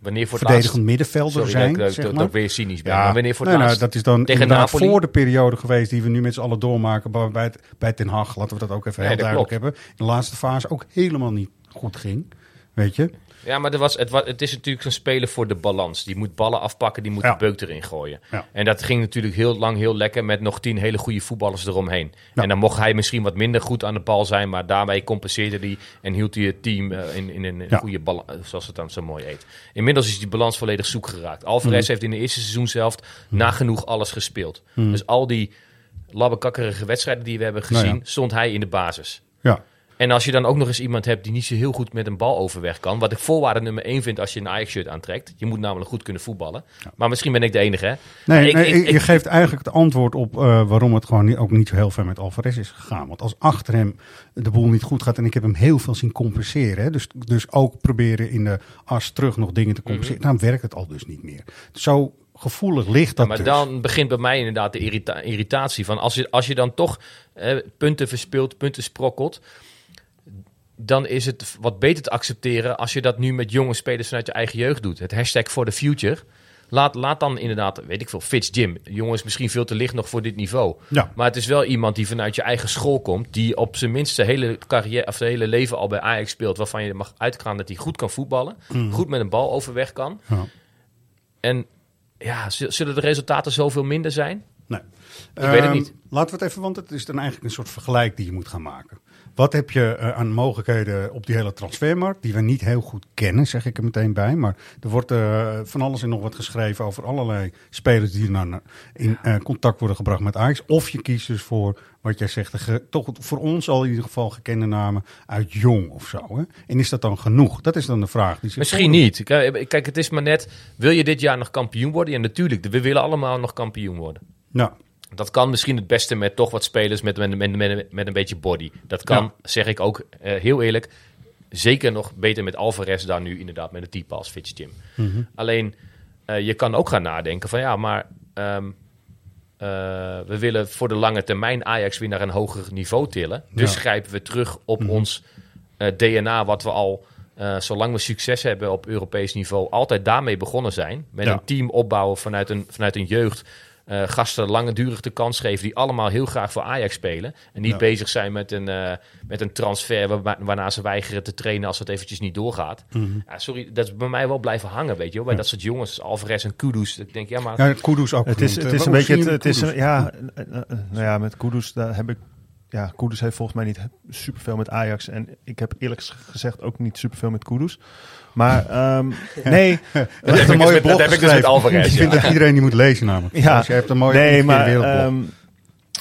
S4: wanneer voor
S1: verdedigend
S4: laatst...
S1: middenvelder
S4: Sorry
S1: zijn.
S4: dat,
S1: zeg
S4: dat,
S1: maar.
S4: dat weer cynisch ben. maar wanneer voor het
S1: nee, nou, dat is dan
S4: tegen Napoli?
S1: voor de periode geweest die we nu met z'n allen doormaken. Bij, het, bij Ten Hag, laten we dat ook even heel duidelijk
S4: klopt.
S1: hebben. In de laatste fase ook helemaal niet goed ging. Weet je?
S4: Ja, maar er was, het, het is natuurlijk een speler voor de balans. Die moet ballen afpakken, die moet
S1: Ja.
S4: de beuk erin gooien.
S1: Ja.
S4: En dat ging natuurlijk heel lang heel lekker met nog tien hele goede voetballers eromheen.
S1: Ja.
S4: En dan mocht hij misschien wat minder goed aan de bal zijn, maar daarmee compenseerde hij en hield hij het team eh, in, in een goede balans, zoals het dan zo mooi heet. Inmiddels is die balans volledig zoek geraakt. Alvarez
S1: Mhm.
S4: heeft in de eerste seizoen zelf nagenoeg alles gespeeld. Dus al die labbekakkerige wedstrijden die we hebben
S1: Nou
S4: gezien, stond hij in de basis.
S1: Ja.
S4: En als je dan ook nog eens iemand hebt die niet zo heel goed met een bal overweg kan. Wat ik voorwaarde nummer één vind als je een Ajax-shirt aantrekt. Je moet namelijk goed kunnen voetballen. Maar misschien ben ik de enige, hè?
S1: Nee,
S4: Ik-
S1: nee,
S4: ik-
S1: je
S4: ik-
S1: geeft eigenlijk het antwoord op eh, waarom het gewoon niet, ook niet zo heel ver met Alvarez is gegaan. Want als achter hem de boel niet goed gaat en ik heb hem heel veel zien compenseren. Hè, dus, dus ook proberen in de as terug nog dingen te compenseren. Dan werkt het al dus niet meer. Zo gevoelig ligt dat
S4: maar
S1: dus.
S4: dan begint bij mij inderdaad de irrita- irritatie van als je, als je dan toch eh, punten verspeelt, punten sprokkelt. Dan is het wat beter te accepteren als je dat nu met jonge spelers vanuit je eigen jeugd doet. Het hashtag for the future. Laat, laat dan inderdaad, weet ik veel, Fitz Jim. Jongen is misschien veel te licht nog voor dit niveau.
S1: Ja.
S4: Maar het is wel iemand die vanuit je eigen school komt. Die op zijn minst zijn hele, carrière, of zijn hele leven al bij Ajax speelt. Waarvan je mag uitgaan dat hij goed kan voetballen. Goed met een bal overweg kan.
S1: Ja.
S4: En ja, zullen de resultaten zoveel minder zijn?
S1: Nee.
S4: Ik weet het
S1: Ehm,
S4: niet.
S1: Laten we het even, want het is dan eigenlijk een soort vergelijk die je moet gaan maken. Wat heb je eh, aan mogelijkheden op die hele transfermarkt, die we niet heel goed kennen, zeg ik er meteen bij. Maar er wordt eh, van alles en nog wat geschreven over allerlei spelers die nou na- in eh, contact worden gebracht met Ajax. Of je kiest dus voor, wat jij zegt, de toch voor ons al in ieder geval gekende namen uit Jong of zo. Hè? En is dat dan genoeg? Dat is dan de vraag. Die
S4: Misschien niet. Kijk, het is maar net, wil je dit jaar nog kampioen worden? Ja, natuurlijk. We willen allemaal nog kampioen worden.
S1: Ja,
S4: Dat kan misschien het beste met toch wat spelers met, met, met, met, met een beetje body. Dat kan,
S1: Ja.
S4: zeg ik ook eh, heel eerlijk, zeker nog beter met Alvarez dan nu inderdaad met een type als Fitz Jim.
S1: Mhm.
S4: Alleen, eh, je kan ook gaan nadenken van ja, maar ehm, eh, we willen voor de lange termijn Ajax weer naar een hoger niveau tillen. Dus
S1: Ja.
S4: grijpen we terug op
S1: Mhm.
S4: ons DNA, wat we al, zolang we succes hebben op Europees niveau, altijd daarmee begonnen zijn. Met
S1: Ja.
S4: een team opbouwen vanuit een, vanuit een jeugd. Eh, gasten langdurig de kans geven die allemaal heel graag voor Ajax spelen. En niet
S1: Ja.
S4: bezig zijn met een, eh, met een transfer waar- waarna ze weigeren te trainen als het eventjes niet doorgaat.
S1: Mhm.
S4: Ja, sorry, dat is bij mij wel blijven hangen, weet je wel. Bij
S1: Ja.
S4: dat soort jongens, Alvarez en Kudus. Ik denk, ja, maar...
S1: ja Kudus ook
S2: Het is, het is
S1: Eh,
S2: een
S1: hoe
S2: beetje, het, is, een- ja, nou ja, met Kudus, daar heb ik, ja, Kudus heeft volgens mij niet superveel met Ajax en ik heb eerlijk gezegd ook niet superveel met Kudus. Maar ehm, *laughs* nee,
S1: Dat
S4: heb
S1: is
S4: ik
S1: een mooie
S4: dus met-
S1: blog
S4: dat heb ik dus met. Alvarez,
S1: Ik vind
S4: ja.
S1: dat iedereen die moet lezen namelijk.
S2: Ja.
S1: Dus je hebt een mooie
S2: nee, maar
S1: wereldblog.
S2: ehm,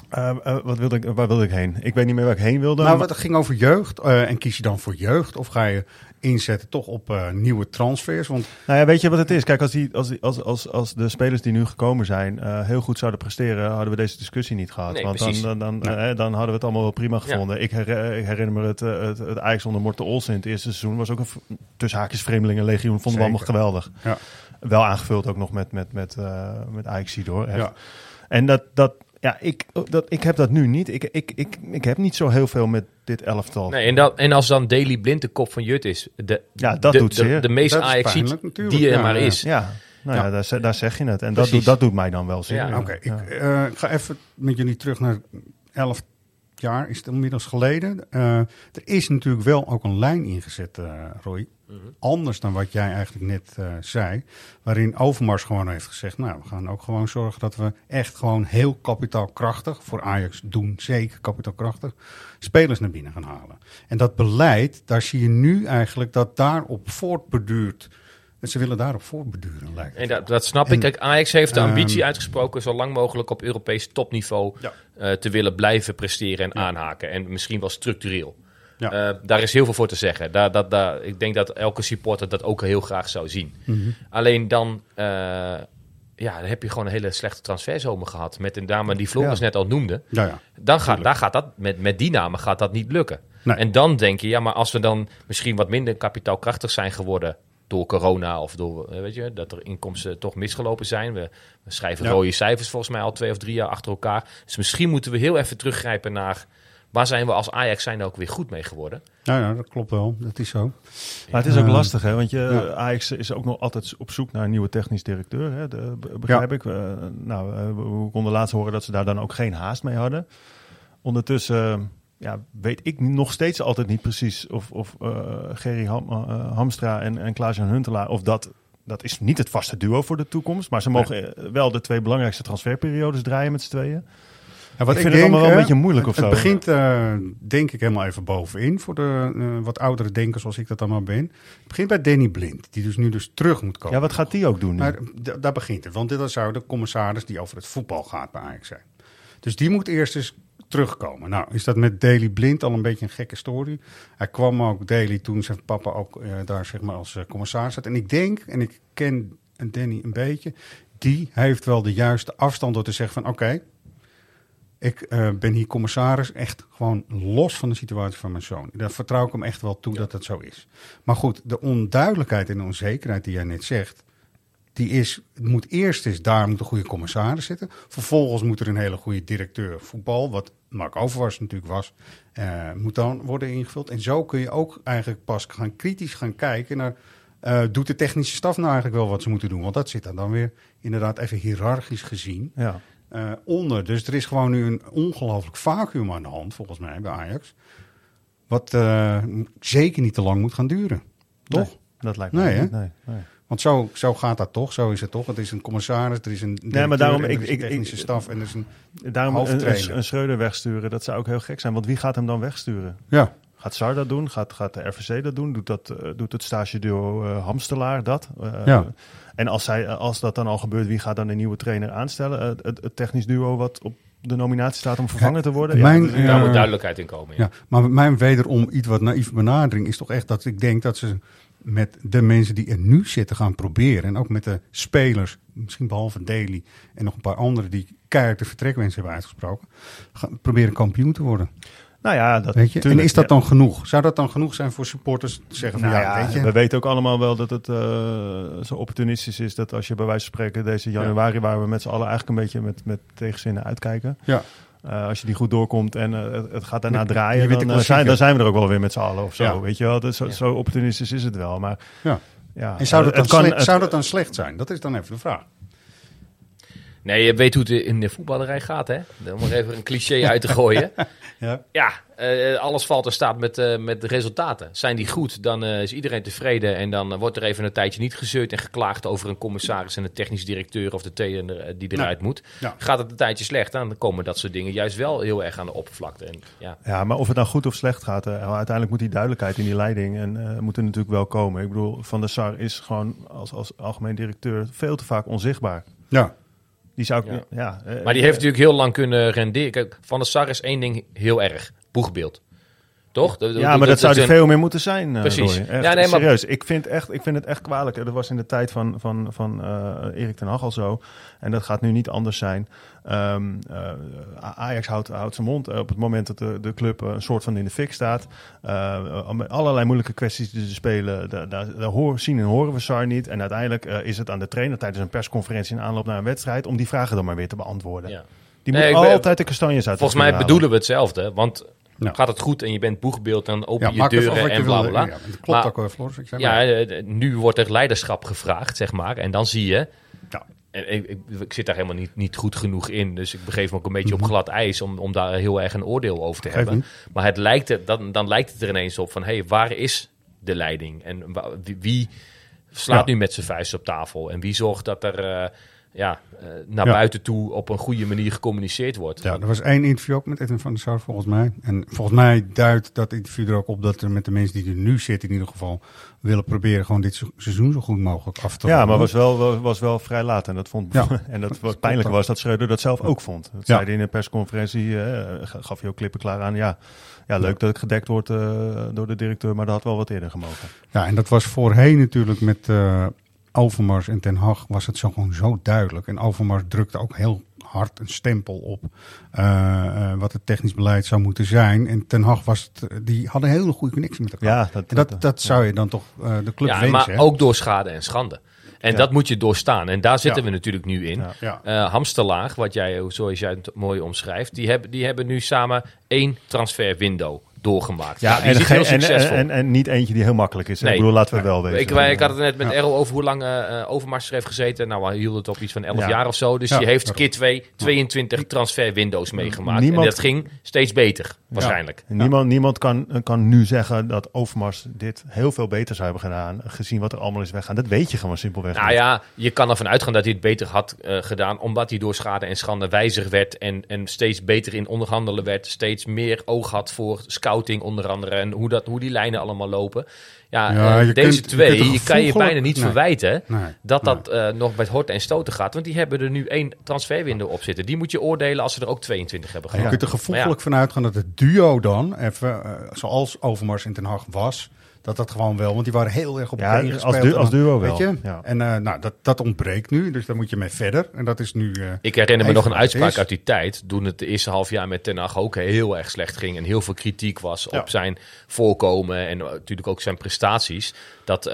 S2: ehm, eh, wat wilde ik, waar wilde ik heen? Ik weet niet meer waar ik heen wilde.
S1: Nou,
S2: maar-
S1: wat het ging over jeugd. eh, en kies je dan voor jeugd? Of ga je inzetten toch op eh, nieuwe transfers? Want
S2: Nou ja, weet je wat het is? Kijk, als, die, als, die, als, als, als de spelers die nu gekomen zijn eh, heel goed zouden presteren, hadden we deze discussie niet gehad.
S4: Nee,
S2: Want
S4: precies.
S2: dan, dan, dan,
S1: Ja.
S2: eh, dan hadden we het allemaal wel prima gevonden. Ik, her- ik herinner me het, het, het Ajax onder Morten Olsen in het eerste seizoen. Was ook een tussen haakjes vreemdelingenlegioen. Vonden we allemaal geweldig.
S1: Ja.
S2: Wel aangevuld ook nog met, met, met, eh met Ajax door. echt.
S1: ja,
S2: En dat, dat, Ja, ik, dat, ik heb dat nu niet. Ik, ik, ik, ik heb niet zo heel veel met dit elftal.
S4: Nee, en, dat, en als dan Daily Blind de kop van Jut is, de,
S2: Ja, dat
S4: de,
S2: doet
S4: de,
S2: zeer.
S4: de meest ajax die er
S1: Ja,
S4: maar
S1: ja.
S4: is.
S2: Ja, nou ja,
S1: Ja.
S2: daar, daar zeg je het. En dat doet, dat doet mij dan wel.
S4: Ja,
S1: Oké, ik eh, ik ga even met jullie terug naar 11 jaar, is het inmiddels geleden. Eh, er is natuurlijk wel ook een lijn ingezet, eh, Roy. Anders dan wat jij eigenlijk net eh, zei. Waarin Overmars gewoon heeft gezegd: Nou, we gaan ook gewoon zorgen dat we echt gewoon heel kapitaalkrachtig, voor Ajax doen zeker kapitaalkrachtig, spelers naar binnen gaan halen. En dat beleid, daar zie je nu eigenlijk dat daarop voortbeduurt. Ze willen daarop voortbeduren, lijkt het
S4: En dat, dat snap
S1: En,
S4: ik. Kijk, Ajax heeft de ambitie uitgesproken zo lang mogelijk op Europees topniveau
S1: Ja.
S4: Eh, te willen blijven presteren en aanhaken. En misschien wel structureel.
S1: Ja.
S4: Eh, daar is heel veel voor te zeggen. Daar, dat, daar, ik denk dat elke supporter dat ook heel graag zou zien.
S1: Mhm.
S4: Alleen dan, eh, ja, dan heb je gewoon een hele slechte transferzomer gehad. Met een dame die Floris
S1: Ja.
S4: net al noemde.
S1: Ja, ja.
S4: Dan gaat, daar gaat dat, met, met die namen gaat dat niet lukken.
S1: Nee.
S4: En dan denk je, ja, maar als we dan misschien wat minder kapitaalkrachtig zijn geworden door corona of door, eh, weet je, dat er inkomsten toch misgelopen zijn. We, we schrijven
S1: Ja.
S4: rode cijfers volgens mij al twee of drie jaar achter elkaar. Dus misschien moeten we heel even teruggrijpen naar waar zijn we als Ajax zijn er ook weer goed mee geworden.
S1: Nou ja, dat klopt wel. Dat is zo.
S2: Maar het is ook lastig, hè? Want je,
S1: ja.
S2: Ajax is ook nog altijd op zoek naar een nieuwe technisch directeur. Hè? De, begrijp ik. Eh, nou, eh, we we konden laatst horen dat ze daar dan ook geen haast mee hadden. Ondertussen ja, weet ik nog steeds altijd niet precies of, of eh, Gerry Ham, eh, Hamstra en, en Klaas-Jan Huntelaar... of dat, dat is niet het vaste duo voor de toekomst. Maar ze mogen eh, wel de twee belangrijkste transferperiodes draaien met z'n tweeën.
S1: Ja, wat
S2: Ik vind het allemaal wel een beetje moeilijk
S1: het,
S2: of
S1: Het
S2: zo.
S1: begint, eh, denk ik, helemaal even bovenin voor de eh, wat oudere denkers zoals ik dat allemaal ben. Het begint bij Danny Blind, die dus nu dus terug moet komen.
S2: Ja, wat gaat die ook doen nu?
S1: Maar daar begint het, want dit zou de commissaris die over het voetbal gaat bij Ajax zijn. Dus die moet eerst eens terugkomen. Nou, is dat met Daily Blind al een beetje een gekke story. Hij kwam ook Daily toen zijn papa ook eh, daar zeg maar als eh, commissaris zat. En ik denk, en ik ken Danny een beetje, die heeft wel de juiste afstand door te zeggen van oké, ik eh, ben hier commissaris, echt gewoon los van de situatie van mijn zoon. Daar vertrouw ik hem echt wel toe dat dat zo is. Maar goed, de onduidelijkheid en de onzekerheid die jij net zegt, die is, het moet eerst eens, daar moet een goede commissaris zitten. Vervolgens moet er een hele goede directeur voetbal, wat Mark Overmars natuurlijk was, eh, moet dan worden ingevuld. En zo kun je ook eigenlijk pas gaan kritisch gaan kijken naar, eh, doet de technische staf nou eigenlijk wel wat ze moeten doen? Want dat zit er dan weer inderdaad even hiërarchisch gezien
S2: Ja.
S1: eh, onder. Dus er is gewoon nu een ongelooflijk vacuüm aan de hand, volgens mij, bij Ajax. Wat zeker niet te lang moet gaan duren. Toch?
S2: Nee, dat lijkt me
S1: Nee, hè?
S2: niet. Nee, nee.
S1: Want zo, zo gaat dat toch, zo is het toch. Het is een commissaris, er is een
S2: maar
S1: directeur,
S2: daarom,
S1: en er
S2: ik- ik-
S1: technische
S2: ik-
S1: staf en er is een...
S2: Daarom een, een, een Schreuder wegsturen, dat zou ook heel gek zijn. Want wie gaat hem dan wegsturen?
S1: Ja,
S2: Gaat Sar dat doen? Gaat, gaat de RVC dat doen? Doet, dat, eh, doet het stageduo eh Hamstelaar dat? Eh,
S1: Ja.
S2: En als, zij, als dat dan al gebeurt, wie gaat dan een nieuwe trainer aanstellen? Het, het technisch duo wat op de nominatie staat om vervangen te worden?
S1: mijn-
S2: is-
S4: Daar
S1: Ja.
S4: moet duidelijkheid in komen. Ja.
S1: ja, maar mijn wederom iets wat naïeve benadering is toch echt dat ik denk dat ze met de mensen die er nu zitten gaan proberen. En ook met de spelers, misschien behalve Daly en nog een paar anderen die keihard de vertrekwens hebben uitgesproken. Gaan proberen kampioen te worden.
S2: nou ja, dat,
S1: Weet je?
S2: tuurlijk,
S1: en is dat
S2: ja.
S1: dan genoeg? Zou dat dan genoeg zijn voor supporters te zeggen van
S2: Nou
S1: ja,
S2: ja,
S1: weet je?
S2: we weten ook allemaal wel dat het eh, zo opportunistisch is dat als je bij wijze van spreken deze januari, waar we met z'n allen eigenlijk een beetje met, met tegenzinnen uitkijken,
S1: Ja.
S2: Eh, als je die goed doorkomt en eh, het, gaat daarna draaien, dan, eh, zijn, dan zijn we er ook wel weer met z'n allen of zo.
S1: Ja.
S2: Weet je wel, zo,
S4: Ja.
S2: zo opportunistisch is het wel. Maar
S1: Ja.
S2: ja,
S1: En zou dat, dan
S2: het kan,
S1: slecht,
S2: het-
S1: zou dat dan slecht zijn? Dat is dan even de vraag.
S4: Nee, je weet hoe het in de voetballerij gaat, hè? Om er even een cliché uit te gooien. *laughs*
S1: Ja.
S4: Ja, eh, alles valt en staat met, eh, met de resultaten. Zijn die goed, dan eh, is iedereen tevreden. En dan wordt er even een tijdje niet gezeurd en geklaagd over een commissaris en een technisch directeur of de trainer die eruit moet.
S1: Ja.
S4: Gaat het een tijdje slecht, dan komen dat soort dingen juist wel heel erg aan de oppervlakte. En, ja.
S2: Ja, maar of het nou goed of slecht gaat, eh, uiteindelijk moet die duidelijkheid in die leiding en eh moet er natuurlijk wel komen. Ik bedoel, Van der Sar is gewoon als, als algemeen directeur veel te vaak onzichtbaar.
S1: Ja.
S2: Die zou ik,
S4: Ja.
S2: ja. eh,
S4: Maar die heeft natuurlijk heel lang kunnen renderen. Kijk, Van der Sar is één ding heel erg. Boegbeeld. Toch?
S2: Ja, maar dat, zou er veel meer moeten zijn. eh,
S4: Precies.
S2: Echt,
S4: Ja, nee, maar-
S2: serieus. Ik vind, echt, ik vind het echt kwalijk. Dat was in de tijd van, van, van eh, Erik ten Hag al zo. En dat gaat nu niet anders zijn. Ehm, eh, Ajax houdt, houdt zijn mond op het moment dat de, de club een soort van in de fik staat. Met allerlei moeilijke kwesties die ze spelen. Daar, daar, daar zien en horen we Sar niet. En uiteindelijk is het aan de trainer tijdens een persconferentie in aanloop naar een wedstrijd... om die vragen dan maar weer te beantwoorden.
S4: Ja.
S2: Die
S4: Nee,
S2: moet
S4: ben-
S2: altijd de kastanjes uit.
S4: Volgens mij
S2: halen.
S4: bedoelen we hetzelfde. Want
S1: Ja.
S4: gaat het goed en je bent boegbeeld, dan open
S1: Ja,
S4: je deuren en bla bla bla.
S1: Ja, dat klopt
S4: Maar-
S1: ook wel, Floris. Ik zei
S4: Ja,
S1: maar.
S4: eh, nu wordt er leiderschap gevraagd, zeg maar. En dan zie je...
S1: Ja.
S4: En ik, ik, ik zit daar helemaal niet, niet goed genoeg in. Dus ik begeef me ook een beetje
S1: Mhm.
S4: op glad ijs om, om daar heel erg een oordeel over te hebben. Maar het lijkt er, dan, dan lijkt het er ineens op van... hé, hey, waar is de leiding? En wie, slaat
S1: Ja.
S4: nu met zijn vuist op tafel? En wie zorgt dat er eh, ja, eh, naar
S1: Ja.
S4: buiten toe op een goede manier gecommuniceerd wordt?
S1: Ja, er was één interview ook met Edwin van der Sar, volgens mij. En volgens mij duidt dat interview er ook op dat er met de mensen die er nu zitten, in ieder geval, willen proberen gewoon dit se- seizoen zo goed mogelijk af te
S2: Ja, maar was wel, was, wel vrij laat. En dat vond
S1: Ja. *laughs*
S2: en dat wat pijnlijk was dat Schreuder dat zelf ook vond. Dat
S1: Ja.
S2: zei hij in een persconferentie, eh, gaf hij ook klippen klaar aan. Ja, ja leuk dat het gedekt wordt eh, door de directeur, maar dat had wel wat eerder gemogen.
S1: Ja, en dat was voorheen natuurlijk met eh, Overmars en Ten Hag was het zo gewoon zo duidelijk. En Overmars drukte ook heel hard een stempel op eh, eh, wat het technisch beleid zou moeten zijn. En Ten Hag was het, eh, die hadden een hele goede connectie met elkaar.
S2: Ja, dat,
S1: dat, dat zou je dan toch eh, de club
S4: Ja,
S1: wensen.
S4: maar
S1: hè?
S4: ook door schade en schande. En
S2: Ja.
S4: dat moet je doorstaan. En daar zitten
S1: Ja.
S4: we natuurlijk nu in.
S2: Ja.
S1: Ja.
S4: Eh, Hamsterlaag, wat jij, zoals jij het mooi omschrijft, die hebben, die hebben nu samen één transfer window doorgemaakt.
S2: Ja,
S4: Nou,
S2: en,
S4: heel succesvol.
S2: en, en niet eentje die heel makkelijk is.
S4: Nee.
S2: Ik bedoel, laten we wel weten.
S4: ik, ik had het net met
S1: Ja.
S4: Errol over hoe lang eh eh, Overmars er heeft gezeten. Nou, hij hield het op iets van 11
S2: Ja.
S4: jaar of zo. Dus
S1: Ja,
S4: die heeft keer twee 22 transfer windows meegemaakt.
S2: Niemand-
S4: En dat ging steeds beter, waarschijnlijk.
S2: Niemand, niemand kan, kan nu zeggen dat Overmars dit heel veel beter zou hebben gedaan, gezien wat er allemaal is weggaan. Dat weet je gewoon simpelweg
S4: Nou
S2: niet.
S4: ja, je kan ervan uitgaan dat hij het beter had eh, gedaan, omdat hij door schade en schande wijzig werd en, en steeds beter in onderhandelen werd, steeds meer oog had voor scouting onder andere en hoe, dat, hoe die lijnen allemaal lopen. Ja,
S1: Ja,
S4: eh,
S1: je
S4: deze
S1: kunt- je
S4: twee, je, kan je bijna niet
S1: Nee.
S4: verwijten
S1: Nee.
S4: dat
S1: Nee.
S4: dat eh, nog met horten en stoten gaat, want die hebben er nu één transferwindow op zitten. Die moet je oordelen als ze er ook 22 hebben
S1: Je
S4: gehad.
S1: kunt er gevoeglijk van uitgaan dat het duo dan, even eh, zoals Overmars en Ten Hag was, dat dat gewoon wel, want die waren heel erg op
S2: Ja,
S1: elkaar
S2: als du-
S1: en
S2: als
S1: dan-
S2: duo
S1: weet
S2: wel,
S1: je?
S2: ja.
S1: En eh, nou, dat, dat ontbreekt nu, dus daar moet je mee verder. En dat is nu... eh,
S4: Ik herinner me nog een uitspraak
S1: is.
S4: uit die tijd. Toen het de eerste half jaar met Ten Hag ook heel erg slecht ging. En heel veel kritiek was
S1: Ja.
S4: op zijn voorkomen. En eh, natuurlijk ook zijn prestaties. Dat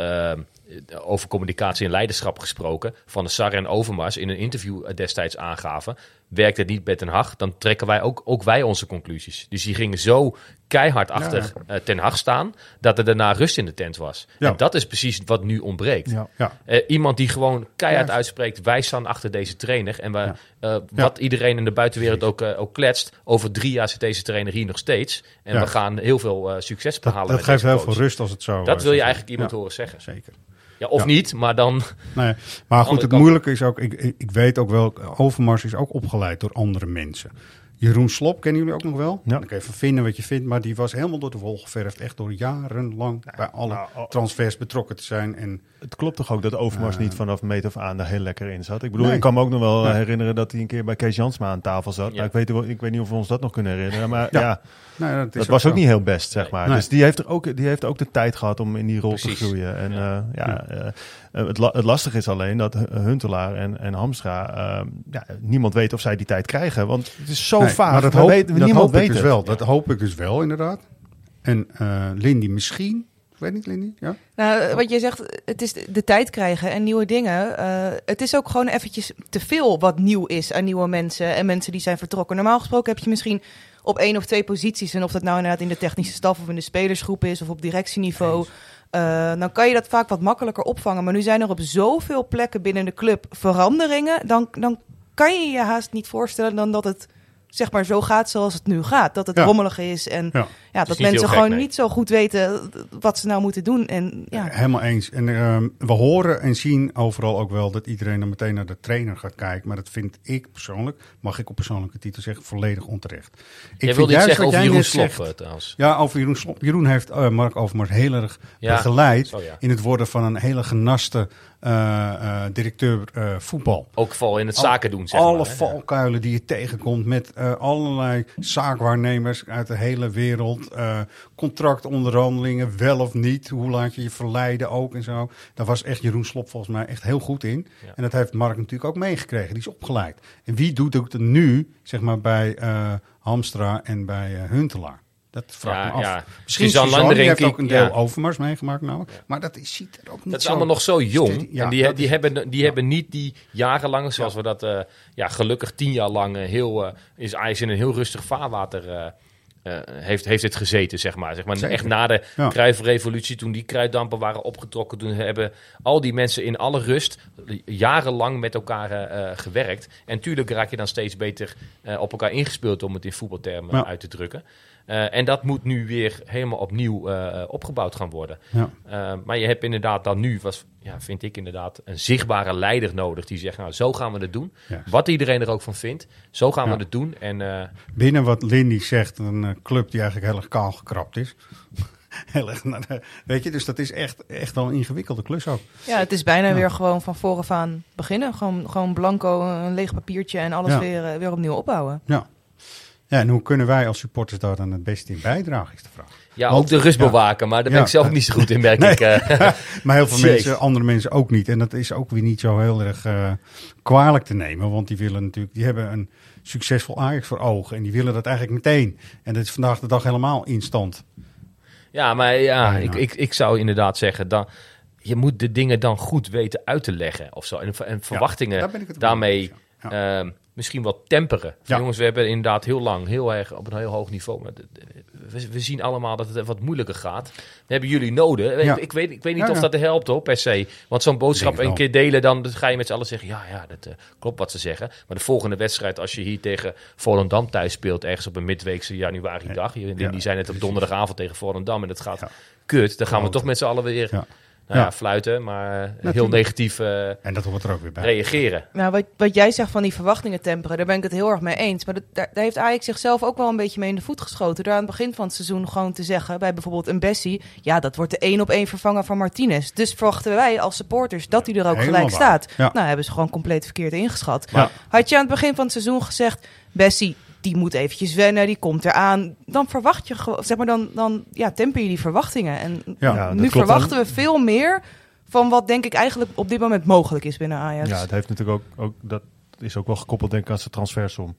S4: over communicatie en leiderschap gesproken. Van de Sar en Overmars in een interview destijds aangaven. Werkt het niet met Ten Hag, dan trekken wij ook, ook wij onze conclusies. Dus die gingen zo keihard achter eh, Ten Hag staan. Dat er daarna rust in de tent was.
S1: Ja.
S4: En dat is precies wat nu ontbreekt.
S2: Ja.
S1: ja.
S4: Eh, iemand die gewoon keihard
S1: Ja.
S4: uitspreekt, wij staan achter deze trainer. En we,
S1: Ja.
S4: eh, wat iedereen in de buitenwereld ook, ook kletst, over drie jaar zit deze trainer hier nog steeds. En
S1: Ja.
S4: we gaan heel veel succes
S1: Dat,
S4: behalen
S1: dat
S4: met
S1: geeft heel veel rust als het zo...
S4: Dat wil je eigenlijk iemand
S1: ja,
S4: horen zeggen.
S1: Zeker.
S4: Ja, of Ja. niet, maar dan...
S1: Nee, maar *laughs* goed, het moeilijke is ook, ik, ik weet ook wel, Overmars is ook opgeleid door andere mensen. Jeroen Slop kennen jullie ook nog wel?
S2: Ja.
S1: Dan kan je even vinden wat je vindt, maar die was helemaal door de wol geverfd. Echt door jarenlang bij alle
S2: nou, oh.
S1: transfers betrokken te zijn. En
S2: Het klopt toch ook dat Overmars
S1: Eh.
S2: niet vanaf meet af aan er heel lekker in zat. Ik bedoel,
S1: Nee.
S2: ik kan me ook nog wel
S1: Nee.
S2: herinneren dat hij een keer bij Kees Jansma aan tafel zat.
S4: Ja.
S2: Nou, ik, weet, ik weet niet of we ons dat nog kunnen herinneren, maar
S1: Ja. nou, dat is
S2: dat was ook niet heel best, zeg maar.
S1: Nee.
S2: Dus die heeft, er ook, die heeft ook de tijd gehad om in die rol
S4: Precies.
S2: te groeien. En
S4: Ja.
S2: eh, eh, het, la- het lastige is alleen dat Hu- Huntelaar en, en Hamstra, eh, ja, niemand weet of zij die tijd krijgen. Want het is zo
S1: Nee,
S2: vaag.
S1: maar dat
S2: We
S1: hoop,
S2: weten-
S1: dat
S2: niemand
S1: hoop
S2: weet
S1: ik dus wel. Dat hoop ik dus wel, inderdaad. En eh Lindy misschien, ik weet niet Lindy, ja?
S3: Nou, wat je zegt, het is de tijd krijgen en nieuwe dingen. Eh, het is ook gewoon eventjes te veel wat nieuw is aan nieuwe mensen en mensen die zijn vertrokken. Normaal gesproken heb je misschien op één of twee posities, en of dat nou inderdaad in de technische staf of in de spelersgroep is of op directieniveau, eh, dan kan je dat vaak wat makkelijker opvangen. Maar nu zijn er op zoveel plekken binnen de club veranderingen, dan, dan kan je je haast niet voorstellen dan dat het zeg maar zo gaat zoals het nu gaat. Dat het
S1: Ja.
S3: rommelig is en
S1: Ja.
S3: ja, dat
S4: niet
S3: mensen gewoon
S4: nee.
S3: niet zo goed weten wat ze nou moeten doen. En ja,
S1: Helemaal eens. En ehm, we horen en zien overal ook wel dat iedereen dan meteen naar de trainer gaat kijken. Maar dat vind ik persoonlijk, mag ik op persoonlijke titel zeggen, volledig onterecht. Ik
S4: Jij iets
S1: juist
S4: zeggen over
S1: jij
S4: Jeroen Slop
S1: zegt-
S4: eh, trouwens.
S1: Ja, over Jeroen Slop. Jeroen heeft eh, Mark Overmars heel erg
S4: Ja,
S1: begeleid
S4: zo
S1: in het worden van een hele genaste eh, eh, directeur eh, voetbal.
S4: Ook vooral in het zaken doen, zeg
S1: Alle
S4: maar.
S1: valkuilen die je tegenkomt met eh, allerlei zaakwaarnemers uit de hele wereld. eh, contractonderhandelingen, wel of niet. Hoe laat je je verleiden ook en zo. Daar was echt Jeroen Slop volgens mij echt heel goed in.
S4: Ja.
S1: En dat heeft Mark natuurlijk ook meegekregen. Die is opgeleid. En wie doet het nu, zeg maar, bij eh, Hamstra en bij eh, Huntelaar? Dat vraag
S4: Ja,
S1: me af.
S4: ja.
S1: Misschien
S4: Suzanne
S1: Suzanne, die heeft ook een deel
S4: ja.
S1: overmars meegemaakt namelijk. Maar dat is, ziet er ook niet
S4: Dat is
S1: zo...
S4: allemaal nog zo jong.
S1: ja,
S4: en die, die,
S1: is-
S4: hebben, die hebben niet die jarenlang, zoals we dat eh, ja, gelukkig tien jaar lang eh, heel, eh, is Ajax in een heel rustig vaarwater heeft, heeft het gezeten, zeg maar. Zeg maar
S1: Zeker.
S4: echt na de
S1: Ja.
S4: Kruifrevolutie, toen die kruiddampen waren opgetrokken, toen hebben al die mensen in alle rust jarenlang met elkaar gewerkt. En tuurlijk raak je dan steeds beter op elkaar ingespeeld, om het in voetbaltermen
S1: Ja.
S4: uit te drukken. Eh, en dat moet nu weer helemaal opnieuw eh, opgebouwd gaan worden.
S1: Ja.
S4: Uh, maar je hebt inderdaad dan nu, was, ja, vind ik inderdaad, een zichtbare leider nodig. Die zegt, nou, zo gaan we het doen. Wat iedereen er ook van vindt, zo gaan
S1: Ja.
S4: we het doen. En eh,
S1: Binnen wat Lindy zegt, een eh, club die eigenlijk heel erg kaal gekrapt is. *laughs* heel erg, naar de- weet je, dus dat is echt, echt wel een ingewikkelde klus ook.
S3: Ja, het is bijna
S1: Ja.
S3: weer gewoon van vooraf aan beginnen. Gewoon, gewoon blanco, een leeg papiertje en alles
S1: Ja.
S3: weer, eh, weer opnieuw opbouwen.
S1: Ja. Ja, en hoe kunnen wij als supporters daar dan het beste in bijdragen, is de vraag.
S4: ja,
S1: Want-
S4: ook de rust
S1: ja.
S4: bewaken. Maar daar ben
S1: Ja.
S4: ik zelf niet zo goed in, merk
S1: Nee.
S4: ik. eh. *laughs*
S1: Maar heel veel
S4: Jeez.
S1: mensen, andere mensen ook niet. En dat is ook weer niet zo heel erg eh, kwalijk te nemen. Want die willen natuurlijk, die hebben een succesvol Ajax voor ogen. En die willen dat eigenlijk meteen. En dat is vandaag de dag helemaal instant.
S4: ja, maar ja,
S1: Bijna.
S4: ik, ik, ik zou inderdaad zeggen, dan, je moet de dingen dan goed weten uit te leggen. Of zo. En, en verwachtingen
S1: daar
S4: daarmee
S1: mee eens, ja.
S4: Misschien wel temperen.
S1: Ja.
S4: Jongens, we hebben inderdaad heel lang, heel erg op een heel hoog niveau. Maar we, we zien allemaal dat het wat moeilijker gaat. We hebben jullie nodig.
S1: Ja.
S4: Ik, weet, ik weet niet
S1: Ja,
S4: of dat helpt hoor, per se. Want zo'n boodschap
S1: het
S4: een keer delen, dan ga je met z'n allen zeggen... ja, ja, dat eh, klopt wat ze zeggen. Maar de volgende wedstrijd, als je hier tegen Volendam thuis speelt... ergens op een midweekse januari dag... Die zijn net op donderdagavond tegen Volendam... en het gaat kut, dan gaan we toch met z'n allen weer...
S1: Ja.
S4: Nou ja,
S1: Ja.
S4: fluiten, maar eh, heel negatief eh,
S1: En dat hoort er ook weer bij.
S4: reageren.
S3: Nou, wat, wat jij zegt van die verwachtingen temperen, daar ben ik het heel erg mee eens. Maar dat, daar, daar heeft Ajax zichzelf ook wel een beetje mee in de voet geschoten. Door aan het begin van het seizoen gewoon te zeggen, bij bijvoorbeeld een Bessie... ja, dat wordt de één op één vervanger van Martinez. Dus verwachten wij als supporters dat hij er ook
S1: Helemaal
S3: gelijk
S1: waar.
S3: staat.
S1: Ja.
S3: Nou, hebben ze gewoon compleet verkeerd ingeschat. Had je aan het begin van het seizoen gezegd... Bessie, die moet eventjes wennen, die komt eraan. Dan verwacht je gewoon, zeg maar, dan, dan ja, temper je die verwachtingen. En
S1: Ja,
S2: Ja,
S3: nu verwachten we veel meer van wat denk ik eigenlijk op dit moment mogelijk is binnen Ajax.
S2: Ja, het heeft natuurlijk ook, ook dat is ook wel gekoppeld denk ik aan zijn transfersom.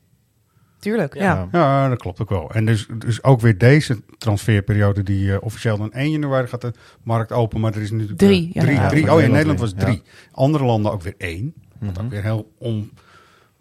S3: Tuurlijk, ja.
S2: Ja.
S1: Ja, dat klopt ook wel. En dus, dus ook weer deze transferperiode, die eh, officieel dan 1 januari gaat de markt open, maar er is natuurlijk eh,
S3: Drie, ja.
S1: drie,
S2: Ja,
S1: drie.
S2: voor
S1: Oh, in
S2: Nederland
S1: was drie. Andere landen ook weer één. Wat
S2: Mhm.
S1: ook weer heel on,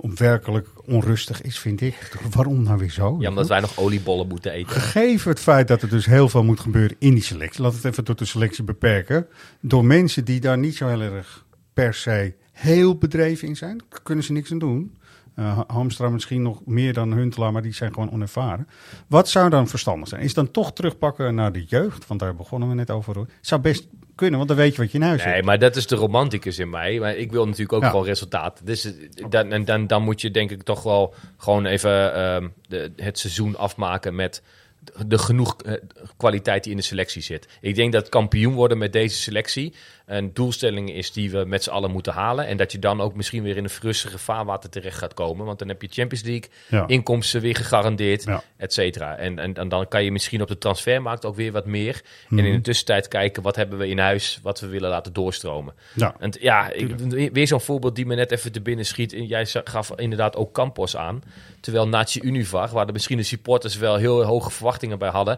S1: onwerkelijk onrustig is, vind ik. Waarom nou weer zo?
S4: Ja, omdat wij nog oliebollen moeten eten.
S1: Gegeven het feit dat er dus heel veel moet gebeuren in die selectie. Laat het even tot de selectie beperken. Door mensen die daar niet zo heel erg per se heel bedreven in zijn. Kunnen ze niks aan doen. Eh, Hamstra misschien nog meer dan Huntelaar, maar die zijn gewoon onervaren. Wat zou dan verstandig zijn? Is dan toch terugpakken naar de jeugd? Want daar begonnen we net over. hoor. Zou best kunnen, want dan weet je wat je in huis
S4: Nee,
S1: hebt.
S4: maar dat is de romanticus in mij. Maar ik wil natuurlijk ook
S1: Ja.
S4: gewoon resultaat. Dus eh, dan, en dan, dan moet je denk ik toch wel gewoon even ehm, de, het seizoen afmaken met de, de genoeg eh, kwaliteit die in de selectie zit. Ik denk dat kampioen worden met deze selectie een doelstelling is die we met z'n allen moeten halen. En dat je dan ook misschien weer in een rustige vaarwater terecht gaat komen. Want dan heb je Champions League,
S1: Ja.
S4: inkomsten weer gegarandeerd,
S1: Ja.
S4: et cetera. En, en, en dan kan je misschien op de transfermarkt ook weer wat meer.
S1: Mhm.
S4: En in de tussentijd kijken wat hebben we in huis, wat we willen laten doorstromen.
S1: Ja.
S4: En ja, ik, weer zo'n voorbeeld die me net even te binnen schiet. En jij gaf inderdaad ook Campos aan. Terwijl Nazi Univar, waar de misschien de supporters wel heel hoge verwachtingen bij hadden.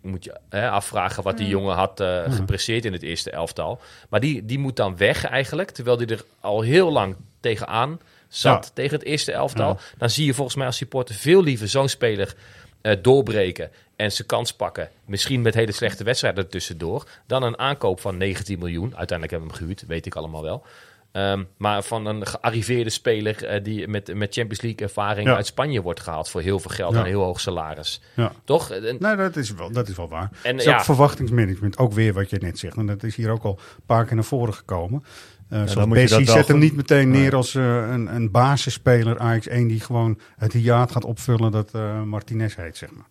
S4: Moet je hè, afvragen wat die jongen had eh, gepresteerd in het eerste elftal. Maar die, die moet dan weg eigenlijk. Terwijl die er al heel lang tegenaan zat
S1: Ja.
S4: tegen het eerste elftal. Dan zie je volgens mij als supporter veel liever zo'n speler eh, doorbreken en zijn kans pakken. Misschien met hele slechte wedstrijden ertussendoor. Dan een aankoop van 19 miljoen. Uiteindelijk hebben we hem gehuurd, weet ik allemaal wel. Ehm, maar van een gearriveerde speler eh, die met, met Champions League ervaring
S1: Ja.
S4: uit Spanje wordt gehaald voor heel veel geld
S1: Ja.
S4: en een heel hoog salaris.
S1: Ja.
S4: Toch? En-
S1: Nee, dat is wel, dat is wel waar.
S4: En,
S1: het is
S4: ja.
S1: ook verwachtingsmanagement, ook weer wat je net zegt. En dat is hier ook al een paar keer naar voren gekomen. Eh
S2: dat wel
S1: zet hem niet meteen neer
S2: Nee.
S1: als eh, een, een basisspeler Ajax-1 die gewoon het hiaat gaat opvullen dat eh, Martinez heet, zeg maar.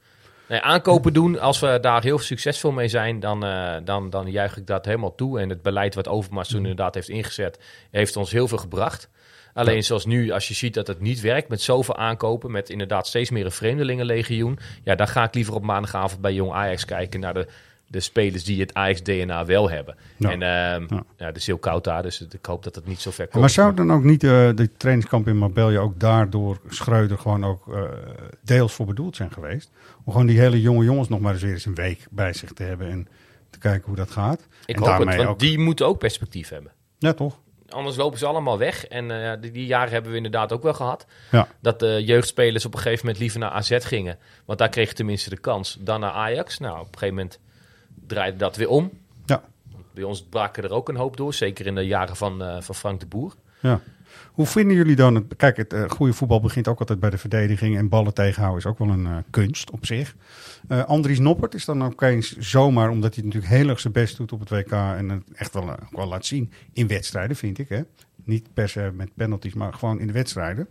S4: Nee, aankopen doen, als we daar heel succesvol mee zijn, dan, eh, dan, dan juich ik dat helemaal toe. En het beleid wat Overmars toen inderdaad heeft ingezet, heeft ons heel veel gebracht. Alleen zoals nu, als je ziet dat het niet werkt met zoveel aankopen, met inderdaad steeds meer een vreemdelingenlegioen. Ja, dan ga ik liever op maandagavond bij Jong Ajax kijken naar de de spelers die het Ajax-DNA wel hebben.
S1: Ja.
S4: En ehm
S1: Ja.
S4: ja. het is heel koud daar, dus ik hoop dat het niet zo ver komt.
S1: Maar zou dan ook niet eh, de trainingskamp in Marbella ook daardoor Schreuder gewoon ook eh, deels voor bedoeld zijn geweest? Om gewoon die hele jonge jongens nog maar eens weer eens een week bij zich te hebben en te kijken hoe dat gaat.
S4: ik
S1: en
S4: hoop het, want
S1: ook-
S4: die moeten ook perspectief hebben.
S1: Ja, toch?
S4: Anders lopen ze allemaal weg. En eh, die, die jaren hebben we inderdaad ook wel gehad.
S1: Ja.
S4: Dat de jeugdspelers op een gegeven moment liever naar AZ gingen. Want daar kreeg je tenminste de kans. Dan naar Ajax. Nou, op een gegeven moment draaide dat weer om.
S1: Ja.
S4: Bij ons braken er ook een hoop door. Zeker in de jaren van, eh, van Frank de Boer.
S1: Ja. Hoe vinden jullie dan het? Kijk, het eh, goede voetbal begint ook altijd bij de verdediging. En ballen tegenhouden is ook wel een eh, kunst op zich. Eh Andries Noppert is dan ook eens zomaar, omdat hij natuurlijk heel erg zijn best doet op het WK. En het echt wel, wel laat zien in wedstrijden, vind ik. Hè? Niet per se met penalties, maar gewoon in de wedstrijden.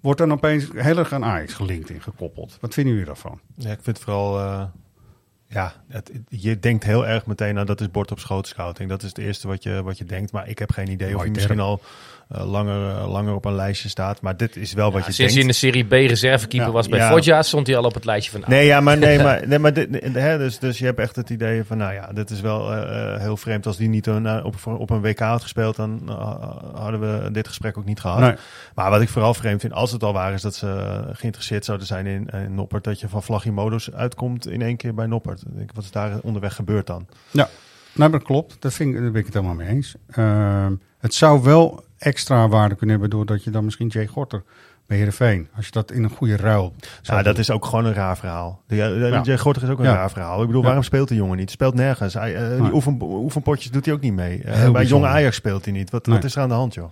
S1: Wordt dan opeens heel erg aan Ajax gelinkt en gekoppeld. Wat vinden jullie daarvan?
S2: Ja, ik vind het vooral... ja, het, je denkt heel erg meteen aan dat is bord op schoot scouting. Dat is het eerste wat je, wat je denkt. Maar ik heb geen idee of
S1: term.
S2: misschien al eh, langer, eh, langer op een lijstje staat. Maar dit is wel wat je
S4: sinds hij in
S2: denkt.
S4: de Serie B reservekeeper
S1: Ja.
S4: was bij
S2: Ja.
S4: Foggia, stond hij al op het lijstje van
S2: Nee, ja, maar, nee, *laughs* maar, nee, maar dit, hè, dus, dus je hebt echt het idee van, nou ja, dit is wel eh, heel vreemd. Als die niet een, op, op een WK had gespeeld, dan hadden we dit gesprek ook niet gehad.
S1: Nee.
S2: Maar wat ik vooral vreemd vind, als het al waar is dat ze geïnteresseerd zouden zijn in, in Noppert, dat je van Vlagimodus uitkomt in één keer bij Noppert. Ik denk, Wat is daar onderweg gebeurd dan?
S1: Ja, nou, dat klopt. Dat vind ik, daar ben ik het helemaal mee eens. Ehm, het zou wel extra waarde kunnen hebben doordat je dan misschien Jay Gorter bij Heerenveen, als je dat in een goede ruil
S2: Ja, dat is ook gewoon een raar verhaal.
S1: Ja.
S2: Jay Gorter is ook een
S1: Ja.
S2: raar verhaal. Ik bedoel,
S1: Ja.
S2: waarom speelt de jongen niet? Speelt nergens. Hij, eh, die oefen, oefenpotjes doet hij ook niet mee. Eh, bij jonge. Ajax speelt hij niet. Wat,
S1: Nee.
S2: wat is er aan de hand, joh?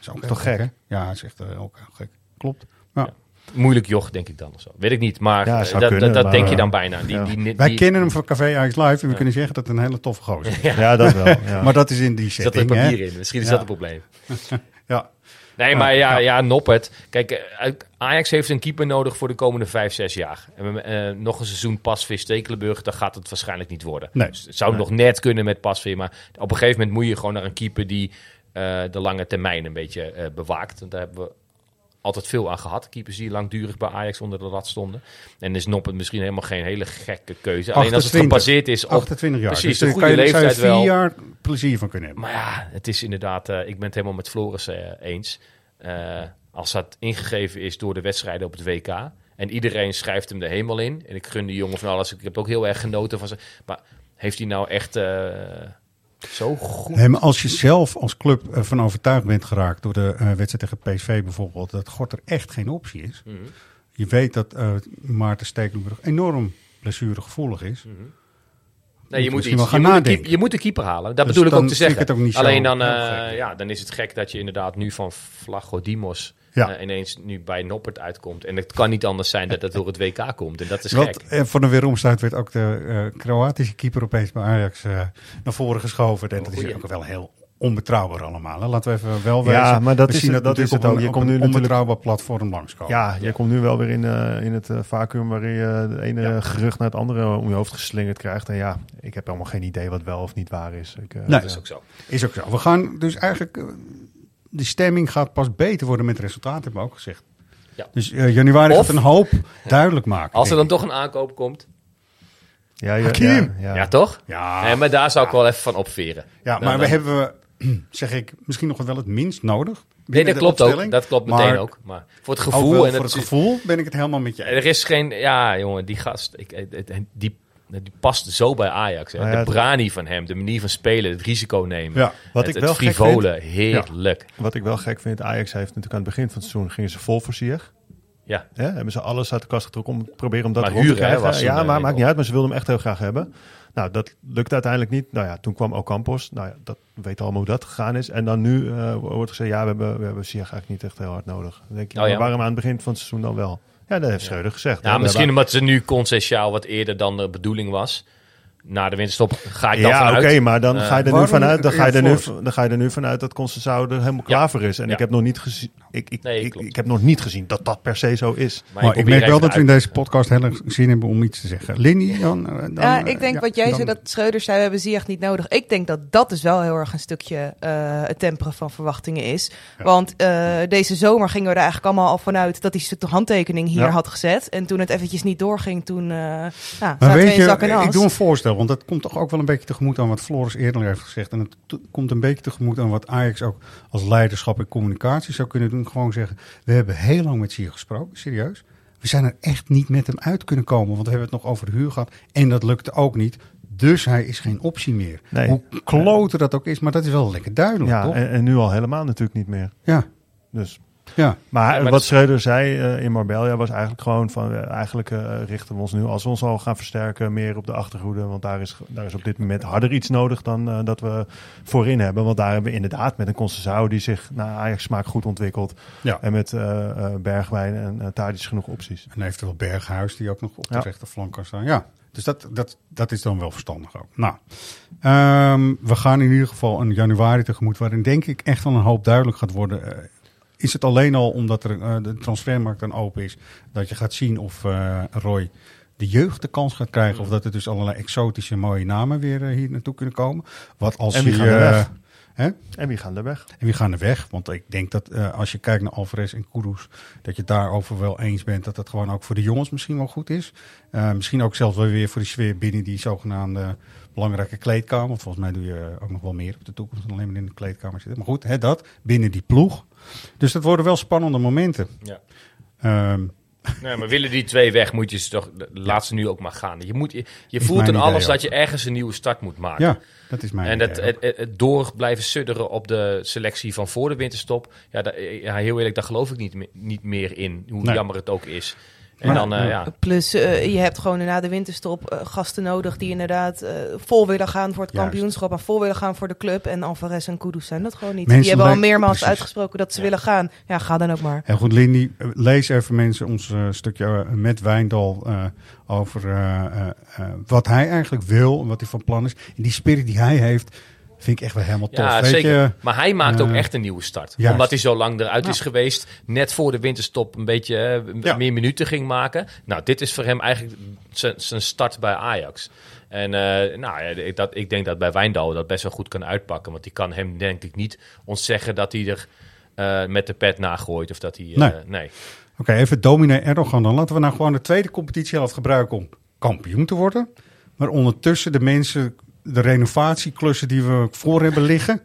S1: is ook
S2: toch gek?
S1: Ja, het is echt eh, ook gek. Klopt. Ja.
S4: Moeilijk joch, denk ik dan. Of zo. Weet ik niet, maar
S2: Ja,
S4: eh, dat,
S2: kunnen,
S4: dat, dat
S2: maar,
S4: denk je dan bijna. Die,
S2: ja.
S4: die, die,
S1: Wij
S4: die-
S1: kennen hem van Café Ajax Live en we kunnen zeggen dat het een hele toffe gozer is. *laughs*
S2: Ja, dat wel. Ja.
S1: Maar dat is in die
S4: Er zat er
S1: setting, hè?
S4: papier in. Misschien is
S1: Ja.
S4: dat het probleem. *laughs*
S1: Ja.
S4: Nee, maar ja,
S1: ja.
S4: ja, Noppert. Kijk, eh, Ajax heeft een keeper nodig voor de komende vijf, zes jaar. En we, eh, nog een seizoen Pasveer Stekelenburg, dan gaat het waarschijnlijk niet worden.
S1: Nee.
S4: Dus het zou nog net kunnen met Pasveer, maar op een gegeven moment moet je gewoon naar een keeper die eh, de lange termijn een beetje eh, bewaakt. Want daar hebben we altijd veel aan gehad. Keepers die langdurig bij Ajax onder de lat stonden. En is Noppert misschien helemaal geen hele gekke keuze. Alleen als het
S1: 28.
S4: gebaseerd is op...
S1: 28 jaar.
S4: Precies,
S1: dus
S4: de
S1: daar
S4: goede
S1: kan je, zou je
S4: leeftijd
S1: vier
S4: wel.
S1: jaar plezier van kunnen hebben.
S4: Maar ja, het is inderdaad, eh, ik ben het helemaal met Floris eh, eens. Eh, als dat ingegeven is door de wedstrijden op het WK. En iedereen schrijft hem de hemel in. En ik gun die jongen van alles. Ik heb ook heel erg genoten van ze. Maar heeft hij nou echt zo goed?
S1: Nee, maar als je zelf als club eh, van overtuigd bent geraakt door de eh, wedstrijd tegen PSV bijvoorbeeld, dat Gorter echt geen optie is.
S4: Mhm.
S1: Je weet dat eh, Maarten Stekelenburg enorm blessuregevoelig is.
S4: Nee, je moet,
S1: misschien
S4: iets,
S1: wel
S4: je,
S1: gaan
S4: moet keep- je moet de keeper halen. Dat
S1: Dus
S4: bedoel ik ook te zeggen.
S1: het ook niet zo
S4: Alleen dan, eh, ja, dan is het gek dat je inderdaad nu van Flagodimos
S1: Ja.
S4: eh, ineens nu bij Noppert uitkomt. En het kan niet anders zijn dat dat door het WK komt. En dat is
S1: Want
S4: gek.
S1: eh, van de weeromstuit werd ook de eh, Kroatische keeper opeens bij Ajax eh, naar voren geschoven. En dat is ook wel heel onbetrouwbaar allemaal. Hè. Laten we even wel
S2: Ja,
S1: wezen.
S2: maar dat is dat is het ook.
S1: een-
S2: Je komt
S1: een
S2: nu natuurlijk-
S1: onbetrouwbaar platform langskomen.
S2: Ja, je komt nu wel weer in, eh, in het vacuüm waarin je de ene gerucht naar het andere om je hoofd geslingerd krijgt. En ja, ik heb helemaal geen idee wat wel of niet waar is. Ik, eh,
S1: Nee.
S4: Dat is ook zo.
S1: Is ook zo. We gaan dus eigenlijk. De stemming gaat pas beter worden met resultaten, hebben we ook gezegd.
S4: Ja.
S1: Dus eh, januari
S4: Of-
S1: gaat een hoop duidelijk maken.
S4: Als er dan toch een aankoop komt.
S2: ja, ja, ja, ja.
S4: Ja, toch?
S1: Ja,
S4: Nee, maar daar zou ik wel even van opveren.
S1: ja
S4: Dan-
S1: maar we hebben, *clears throat* zeg ik, misschien nog wel het minst nodig.
S4: Nee,
S1: binnen
S4: dat klopt ook. Dat klopt
S1: Maar
S4: meteen ook. Maar voor het
S1: Ook
S4: gevoel...
S1: wel
S4: en
S1: voor
S4: het,
S1: het gevoel ben ik het helemaal met je eens.
S4: Er is geen... Ja, jongen, die gast... Ik, die, die past zo bij Ajax. Hè.
S2: Nou ja,
S4: de brani van hem, de manier van spelen, het risico nemen.
S1: Ja.
S2: Wat
S4: het,
S2: ik wel
S4: het
S2: gek
S4: frivole, heerlijk.
S2: Wat ik wel gek vind, Ajax heeft natuurlijk aan het begin van het seizoen gingen ze vol voor Sier.
S4: Ja.
S2: Hè? Hebben ze alles uit de kast getrokken om te proberen om dat
S4: Maar
S2: rond te
S4: hè,
S2: krijgen. ja, maar
S4: eh,
S2: maakt niet uit. Maar ze wilden hem echt heel graag hebben. Nou, dat lukte uiteindelijk niet. Nou ja, toen kwam Ocampos. Nou ja, dat we weten allemaal hoe dat gegaan is. En dan nu eh, wordt gezegd, ja, we hebben, we hebben Sier eigenlijk niet echt heel hard nodig. Dan denk je,
S4: Oh, ja.
S2: waarom aan het begin van het seizoen dan wel? Ja, dat heeft Schreuder gezegd.
S4: Ja, misschien omdat ze nu concessiaal wat eerder dan de bedoeling was. Na de winterstop ga ik dan
S2: Ja, oké,
S4: vanuit.
S2: maar dan ga je er nu vanuit, dan ga je
S1: ja,
S2: er nu, dan ga je er nu vanuit dat Concessao er helemaal klaar voor is. En
S4: Ja.
S2: ik heb nog niet gezien, ik, ik,
S4: Nee,
S2: ik, heb nog niet gezien dat dat per se zo is.
S4: Maar,
S1: Maar
S4: ik
S1: merk wel dat we in deze podcast heel erg zin hebben om iets te zeggen. Lindy, dan, eh, dan,
S3: Ja,
S1: eh,
S3: ik denk
S1: ja,
S3: wat jij
S1: dan-
S3: zei, dat Schreuder zei, we hebben Ziyech niet nodig. Ik denk dat dat dus wel heel erg een stukje eh, het temperen van verwachtingen is.
S1: Ja.
S3: Want eh, deze zomer gingen we er eigenlijk allemaal al vanuit dat hij de handtekening hier
S1: Ja.
S3: had gezet. En toen het eventjes niet doorging, toen uh, nou,
S1: Maar weet
S3: in zak en
S1: je,
S3: as.
S1: ik doe een voorstel. want dat komt toch ook wel een beetje tegemoet aan wat Floris eerder heeft gezegd. En het komt een beetje tegemoet aan wat Ajax ook als leiderschap en communicatie zou kunnen doen. Gewoon zeggen, we hebben heel lang met Sier gesproken, serieus. We zijn er echt niet met hem uit kunnen komen, want we hebben het nog over de huur gehad. En dat lukte ook niet. Dus hij is geen optie meer.
S2: Nee.
S1: Hoe kloten dat ook is, maar dat is wel lekker duidelijk,
S2: Ja,
S1: toch?
S2: en, en nu al helemaal natuurlijk niet meer.
S1: Ja,
S2: Dus
S1: ja.
S2: Maar,
S4: maar
S2: wat Schreuder zei eh, in Marbella was eigenlijk gewoon van... eh, eigenlijk eh, richten we ons nu, als we ons al gaan versterken, meer op de achterhoede. Want daar is, daar is op dit moment harder iets nodig dan eh, dat we voorin hebben. Want daar hebben we inderdaad met een Concessao die zich naar Ajax smaak goed ontwikkelt.
S1: Ja.
S2: En met eh, eh, Bergwijn en uh, Tadic genoeg opties.
S1: En eventueel Berghuis, die ook nog op de
S2: Ja.
S1: rechterflank kan staan. Ja, dus dat, dat, dat is dan wel verstandig ook. Nou, ehm, we gaan in ieder geval een januari tegemoet... waarin denk ik echt wel een hoop duidelijk gaat worden. Is het alleen al omdat er, eh, de transfermarkt dan open is... dat je gaat zien of eh, Roy de jeugd de kans gaat krijgen... of dat er dus allerlei exotische mooie namen weer eh, hier naartoe kunnen komen. Wat als
S2: En wie gaan er weg?
S1: hè?
S2: En wie gaan er weg?
S1: En wie gaan er weg? Want ik denk dat als je kijkt naar Alvarez en Kudus, dat je het daarover wel eens bent dat het gewoon ook voor de jongens misschien wel goed is. Misschien ook zelfs wel weer voor die sfeer binnen die zogenaamde belangrijke kleedkamer. Want volgens mij doe je ook nog wel meer op de toekomst dan alleen maar in de kleedkamer zitten. Maar goed, hè, dat binnen die ploeg. Dus dat worden wel spannende momenten.
S4: Ja.
S1: Ehm,
S4: Nee, maar willen die twee weg, moet je ze toch, laat ze nu ook maar gaan. Je, moet, je, voelt in alles dat je ergens een nieuwe start moet maken.
S1: ja, dat is mijn
S4: En
S1: idee
S4: het,
S1: ook.
S4: het, het, het door blijven sudderen op de selectie van voor de winterstop. Ja, heel eerlijk, daar geloof ik niet, niet meer in. Hoe
S1: Nee.
S4: jammer het ook is. En dan, eh,
S1: ja.
S3: Plus, eh, je hebt gewoon na de winterstop eh, gasten nodig die inderdaad eh, vol willen gaan voor het
S1: Juist.
S3: kampioenschap. En vol willen gaan voor de club. En Alvarez en Kudus zijn dat gewoon niet.
S1: Mensen
S3: die hebben al meermaals
S1: precies.
S3: uitgesproken dat ze willen gaan. Ja, ga dan ook maar.
S1: Heel goed, Lindy. Lees even mensen ons stukje met Wijndal eh, over eh, eh, eh, wat hij eigenlijk wil en wat hij van plan is. En die spirit die hij heeft, vind ik echt wel helemaal tof.
S4: Ja,
S1: Weet
S4: zeker.
S1: je?
S4: maar hij maakt ook
S1: eh,
S4: echt een nieuwe start.
S1: juist.
S4: Omdat hij zo lang eruit is geweest. Net voor de winterstop een beetje eh,
S1: Ja.
S4: meer minuten ging maken. Nou, dit is voor hem eigenlijk zijn- start bij Ajax. En eh, nou, ja, ik, dat, ik denk dat bij Wijndal dat best wel goed kan uitpakken. Want die kan hem denk ik niet ontzeggen dat hij er eh, met de pet nagooit. Of dat hij... eh,
S1: Nee.
S4: nee.
S1: Oké, even dominee Erdogan dan. Laten we nou gewoon de tweede competitiehelft gebruiken om kampioen te worden. Maar ondertussen de mensen, de renovatieklussen die we voor hebben liggen,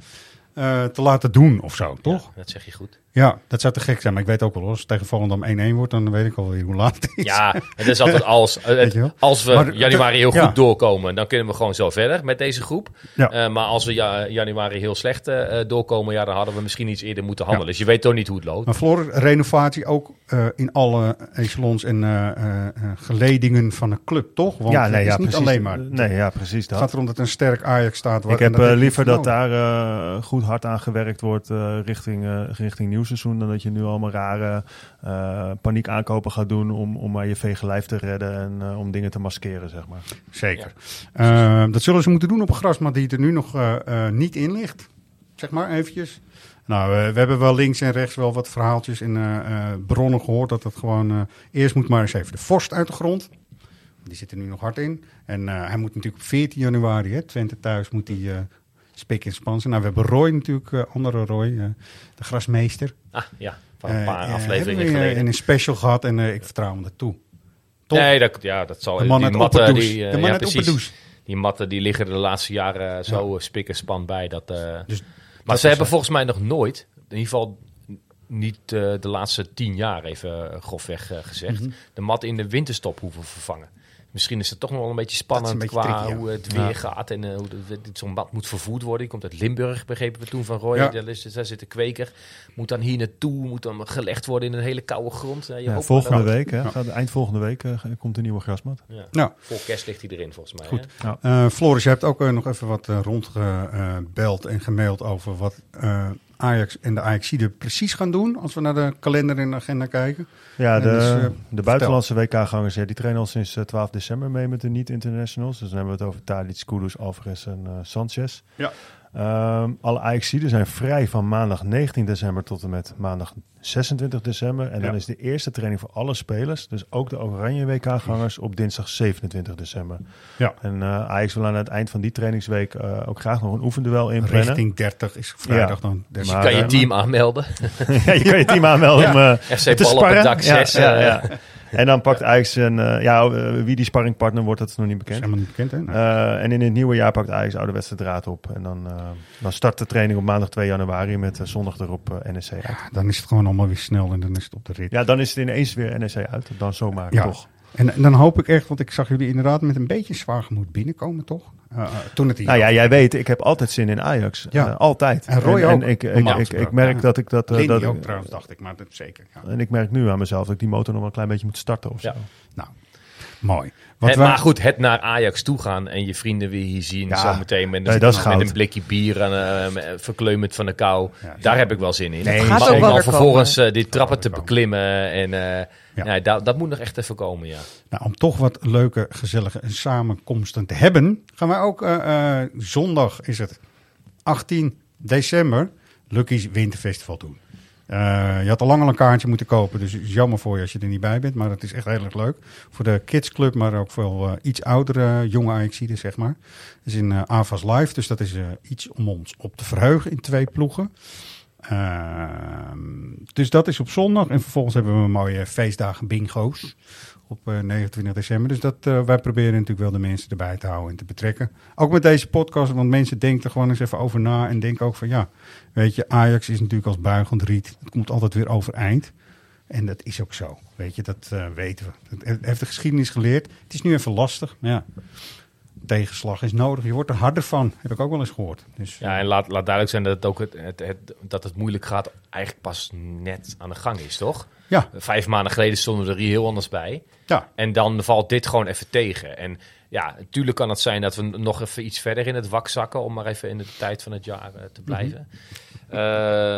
S1: eh, te laten doen of zo, toch?
S4: Dat zeg je goed.
S1: Ja, dat zou te gek zijn. Maar ik weet ook wel, als het tegen Volendam 1-1 wordt, dan weet ik alweer hoe laat het is.
S4: Ja, dat is altijd als, *laughs* als we
S1: Maar
S4: januari heel goed
S1: ja.
S4: doorkomen, dan kunnen we gewoon zo verder met deze groep.
S1: Ja.
S4: Eh, maar als we ja, januari heel slecht eh, eh, doorkomen, ja, dan hadden we misschien iets eerder moeten handelen. Dus je weet toch niet hoe het loopt.
S1: Maar Floor, renovatie ook eh, in alle echelons en eh, eh, eh, geledingen van een club, toch? Want
S2: ja, nee,
S1: het is
S2: ja,
S1: niet
S2: precies.
S1: alleen maar.
S2: Nee, ja, precies
S1: Het
S2: dat.
S1: gaat erom dat er een sterk Ajax staat. waar-
S2: Ik heb liever dat daar eh, goed hard aan gewerkt wordt eh, richting, eh, richting nieuw seizoen. Dan dat je nu allemaal rare eh paniek aankopen gaat doen om, om maar je vege lijf te redden en eh, om dingen te maskeren, zeg maar.
S1: Zeker. Eh, dat zullen ze moeten doen op een grasmat die er nu nog eh, eh, niet in ligt. Zeg maar eventjes. Nou, we hebben wel links en rechts wel wat verhaaltjes en eh, eh, bronnen gehoord dat het gewoon... eh, eerst moet maar eens even de vorst uit de grond. Die zit er nu nog hard in. En eh, hij moet natuurlijk op 14 januari, hè, Twente thuis, moet hij eh spik en span zijn. Nou, we hebben Roy natuurlijk, eh, andere Roy, eh, de grasmeester.
S4: Ah, ja, van een paar
S1: Eh, eh,
S4: afleveringen
S1: eh,
S4: geleden.
S1: in een special gehad en eh, ik vertrouw hem dat toe.
S4: Nee, dat, ja, dat zal...
S1: de man
S4: die
S1: uit
S4: matten, die, eh,
S1: de man
S4: ja, precies. Die matten die liggen de laatste jaren zo eh, spik en span bij. Dat, eh,
S1: Dus
S4: maar
S1: dat
S4: ze hebben
S1: eh,
S4: volgens mij nog nooit, in ieder geval niet eh, de laatste tien jaar even eh, grofweg eh, gezegd,
S1: Mhm.
S4: de mat in de winterstop hoeven vervangen. Misschien is het toch nog wel een beetje spannend
S1: een beetje
S4: qua
S1: tricky, ja.
S4: hoe het
S1: Ja.
S4: weer gaat en eh, hoe zo'n mat moet vervoerd worden. Die komt uit Limburg, begrepen we toen van Roy.
S1: Ja.
S4: Daar, is, daar zit de kweker. Moet dan hier naartoe, moet dan gelegd worden in een hele koude grond. Je
S2: volgende week, hè, gaat, eind volgende week eh, komt de nieuwe grasmat.
S4: Ja.
S1: Nou.
S4: Voor kerst ligt hij erin volgens mij.
S1: Goed.
S4: hè?
S1: Eh, Floris, je hebt ook nog even wat eh, rondgebeld en gemaild over wat eh, Ajax en de Ajaxide precies gaan doen als we naar de kalender en de agenda kijken.
S2: Ja, de,
S1: dus, eh,
S2: de buitenlandse WK-gangers ja, die trainen al sinds eh, 12 december mee met de niet-internationals. Dus dan hebben we het over Tadic, Kudus, Alvarez en eh, Sanchez.
S1: Ja.
S2: Ehm, alle Ajaxiden zijn vrij van maandag 19 december tot en met maandag 26 december. En dan is de eerste training voor alle spelers, dus ook de Oranje WK-gangers, op dinsdag 27 december.
S1: Ja.
S2: En eh, Ajax wil aan het eind van die trainingsweek eh, ook graag nog een oefenduel inplannen.
S1: Richting 30 is vrijdag dan. Dus
S2: Maar,
S4: kan je
S2: eh,
S4: team aanmelden. *laughs*
S2: ja, je kan je team aanmelden om eh,
S4: FC
S2: te
S4: Bal op dak
S2: Ja,
S4: 6. *laughs* *laughs*
S2: En dan pakt Ajax een, eh, ja, eh, wie die sparringpartner wordt, dat is nog niet
S1: Dat is
S2: bekend.
S1: helemaal niet bekend, hè? Nee.
S2: Eh, en in het nieuwe jaar pakt Ajax ouderwetse draad op. En dan, dan start de training op maandag 2 januari met zondag erop NEC uit.
S1: Ja, dan is het gewoon allemaal weer snel en dan is het op de rit.
S2: Ja, dan is het ineens weer NEC uit. Dan zomaar,
S1: Ja.
S2: toch?
S1: En, en dan hoop ik echt, want ik zag jullie inderdaad met een beetje zwaar gemoed binnenkomen, toch? Eh, eh, toen het
S2: Nou ja, jij weet, ik heb altijd zin in Ajax.
S1: Ja.
S2: Eh, altijd.
S1: En Roy
S2: en,
S1: ook,
S2: ik, ik, ik, ik, merk
S1: ja.
S2: dat ik dat...
S1: Lindy
S2: dat
S1: ook
S2: ik-
S1: trouwens, dacht ik, maar dat zeker. Ja.
S2: En ik merk nu aan mezelf dat ik die motor nog wel een klein beetje moet starten of zo.
S4: Ja.
S1: Nou, mooi. Wat
S4: Het-
S1: wij-
S4: maar goed, het naar Ajax toe gaan en je vrienden weer hier zien.
S2: Ja.
S4: Zometeen met,
S2: Nee,
S4: een- met blikje bier en uh, verkleumd van de kou.
S1: Ja.
S4: Daar heb ik wel zin in.
S2: Nee,
S3: gaat
S4: maar
S3: ook wel
S4: vervolgens
S3: komen.
S4: eh, die trappen te beklimmen. En, eh,
S1: Ja.
S4: ja. dat, dat moet nog echt even komen, ja.
S1: Nou, om toch wat leuke, gezellige samenkomsten te hebben, gaan wij ook eh, eh, zondag is het 18 december Lucky's Winterfestival doen. Eh, je had al lang al een kaartje moeten kopen, dus jammer voor je als je er niet bij bent. Maar het is echt heel erg leuk. Voor de kidsclub, maar ook voor eh, iets oudere jonge Ajaxiden, zeg maar. Het is in Avas Live, dus dat is iets om ons op te verheugen in twee ploegen. Ehm, dus dat is op zondag. En vervolgens hebben we mooie feestdagen bingo's op eh, 29 december. Dus dat, eh, wij proberen natuurlijk wel de mensen erbij te houden en te betrekken. Ook met deze podcast, want mensen denken er gewoon eens even over na. En denken ook van ja, weet je, Ajax is natuurlijk als buigend riet. Het komt altijd weer overeind. En dat is ook zo. Weet je, dat eh, weten we. Dat heeft de geschiedenis geleerd. Het is nu even lastig. Maar ja, tegenslag is nodig. Je wordt er harder van. Heb ik ook wel eens gehoord. Dus,
S4: Ja, en laat, laat duidelijk zijn dat het ook het, het- dat het moeilijk gaat eigenlijk pas net aan de gang is, toch?
S1: Ja,
S4: Vijf maanden geleden stonden we er hier heel anders bij.
S1: ja,
S4: En dan valt dit gewoon even tegen. En ja, natuurlijk kan het zijn dat we nog even iets verder in het wak zakken... om maar even in de tijd van het jaar eh, te blijven. Eh,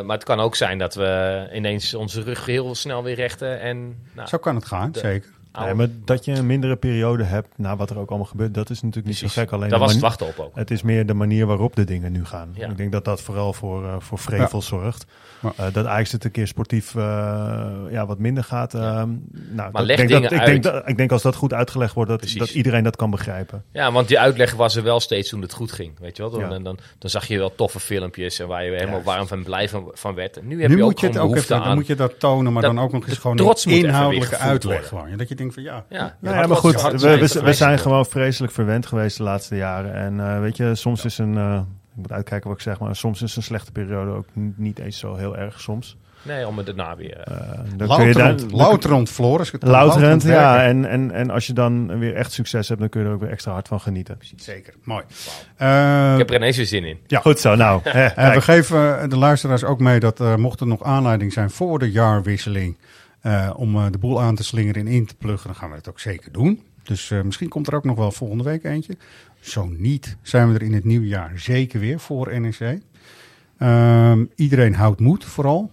S4: maar het kan ook zijn dat we ineens onze rug heel snel weer rechten... en nou,
S1: zo kan het gaan,
S4: de-
S1: zeker.
S2: Nee, maar dat je een mindere periode hebt na wat er ook allemaal gebeurt, dat is natuurlijk niet
S4: precies.
S2: zo gek. Alleen
S4: Daar was het wachten op ook.
S2: Het is meer de manier waarop de dingen nu gaan.
S4: Ja.
S2: Ik denk dat dat vooral voor, eh, voor vrevel zorgt.
S1: Ja.
S2: Eh, dat Ajax het een keer sportief eh, ja, wat minder gaat. eh, nou, dat-
S4: leg
S2: ik denk
S4: dingen
S2: dat, ik, denk
S4: uit.
S2: dat, ik denk als dat goed uitgelegd wordt, dat,
S4: Precies.
S2: dat iedereen dat kan begrijpen.
S4: Ja, want die uitleg was er wel steeds toen het goed ging. Weet je wel? Dan,
S2: Ja.
S4: dan, dan, dan zag je wel toffe filmpjes en waar je helemaal warm van blij van, van werd. En nu heb
S1: Nu
S4: je ook
S1: moet je het ook even, dan moet je dat tonen, maar
S4: dat-
S1: dan ook nog eens gewoon een inhoudelijke uitleg.
S4: worden.
S1: Gewoon. Dat je denkt van ja,
S4: ja,
S2: Nou
S4: ja,
S2: ja, maar goed, we, we,
S4: zijn,
S2: we zijn gewoon vreselijk verwend geweest de laatste jaren. En eh, weet je, soms is een, eh, ik moet uitkijken wat ik zeg, maar soms is een slechte periode ook niet eens zo heel erg soms.
S4: Nee, om het daarna weer...
S2: dan kun je
S1: Louterend, Louterend Floris.
S2: Louterend, ja. En, en, en als je dan weer echt succes hebt, dan kun je er ook weer extra hard van genieten.
S1: Zeker, mooi. Eh,
S4: ik heb er ineens weer zin in.
S1: Ja.
S2: Goed zo, nou. hè, *laughs*
S1: we geven de luisteraars ook mee dat eh, mocht er nog aanleiding zijn voor de jaarwisseling eh, om eh, de boel aan te slingeren en in te pluggen, dan gaan we het ook zeker doen. Dus eh, misschien komt er ook nog wel volgende week eentje. Zo niet, zijn we er in het nieuwe jaar zeker weer voor NEC. Ehm, iedereen houdt moed vooral.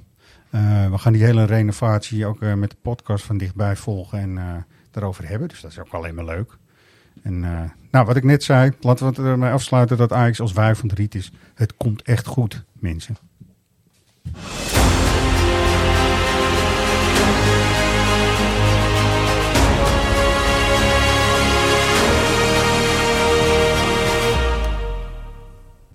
S1: We gaan die hele renovatie ook met de podcast van dichtbij volgen en daarover hebben. Dus dat is ook alleen maar leuk. En nou, wat ik net zei, laten we ermee afsluiten dat Ajax als wuivend riet is. Het komt echt goed, mensen.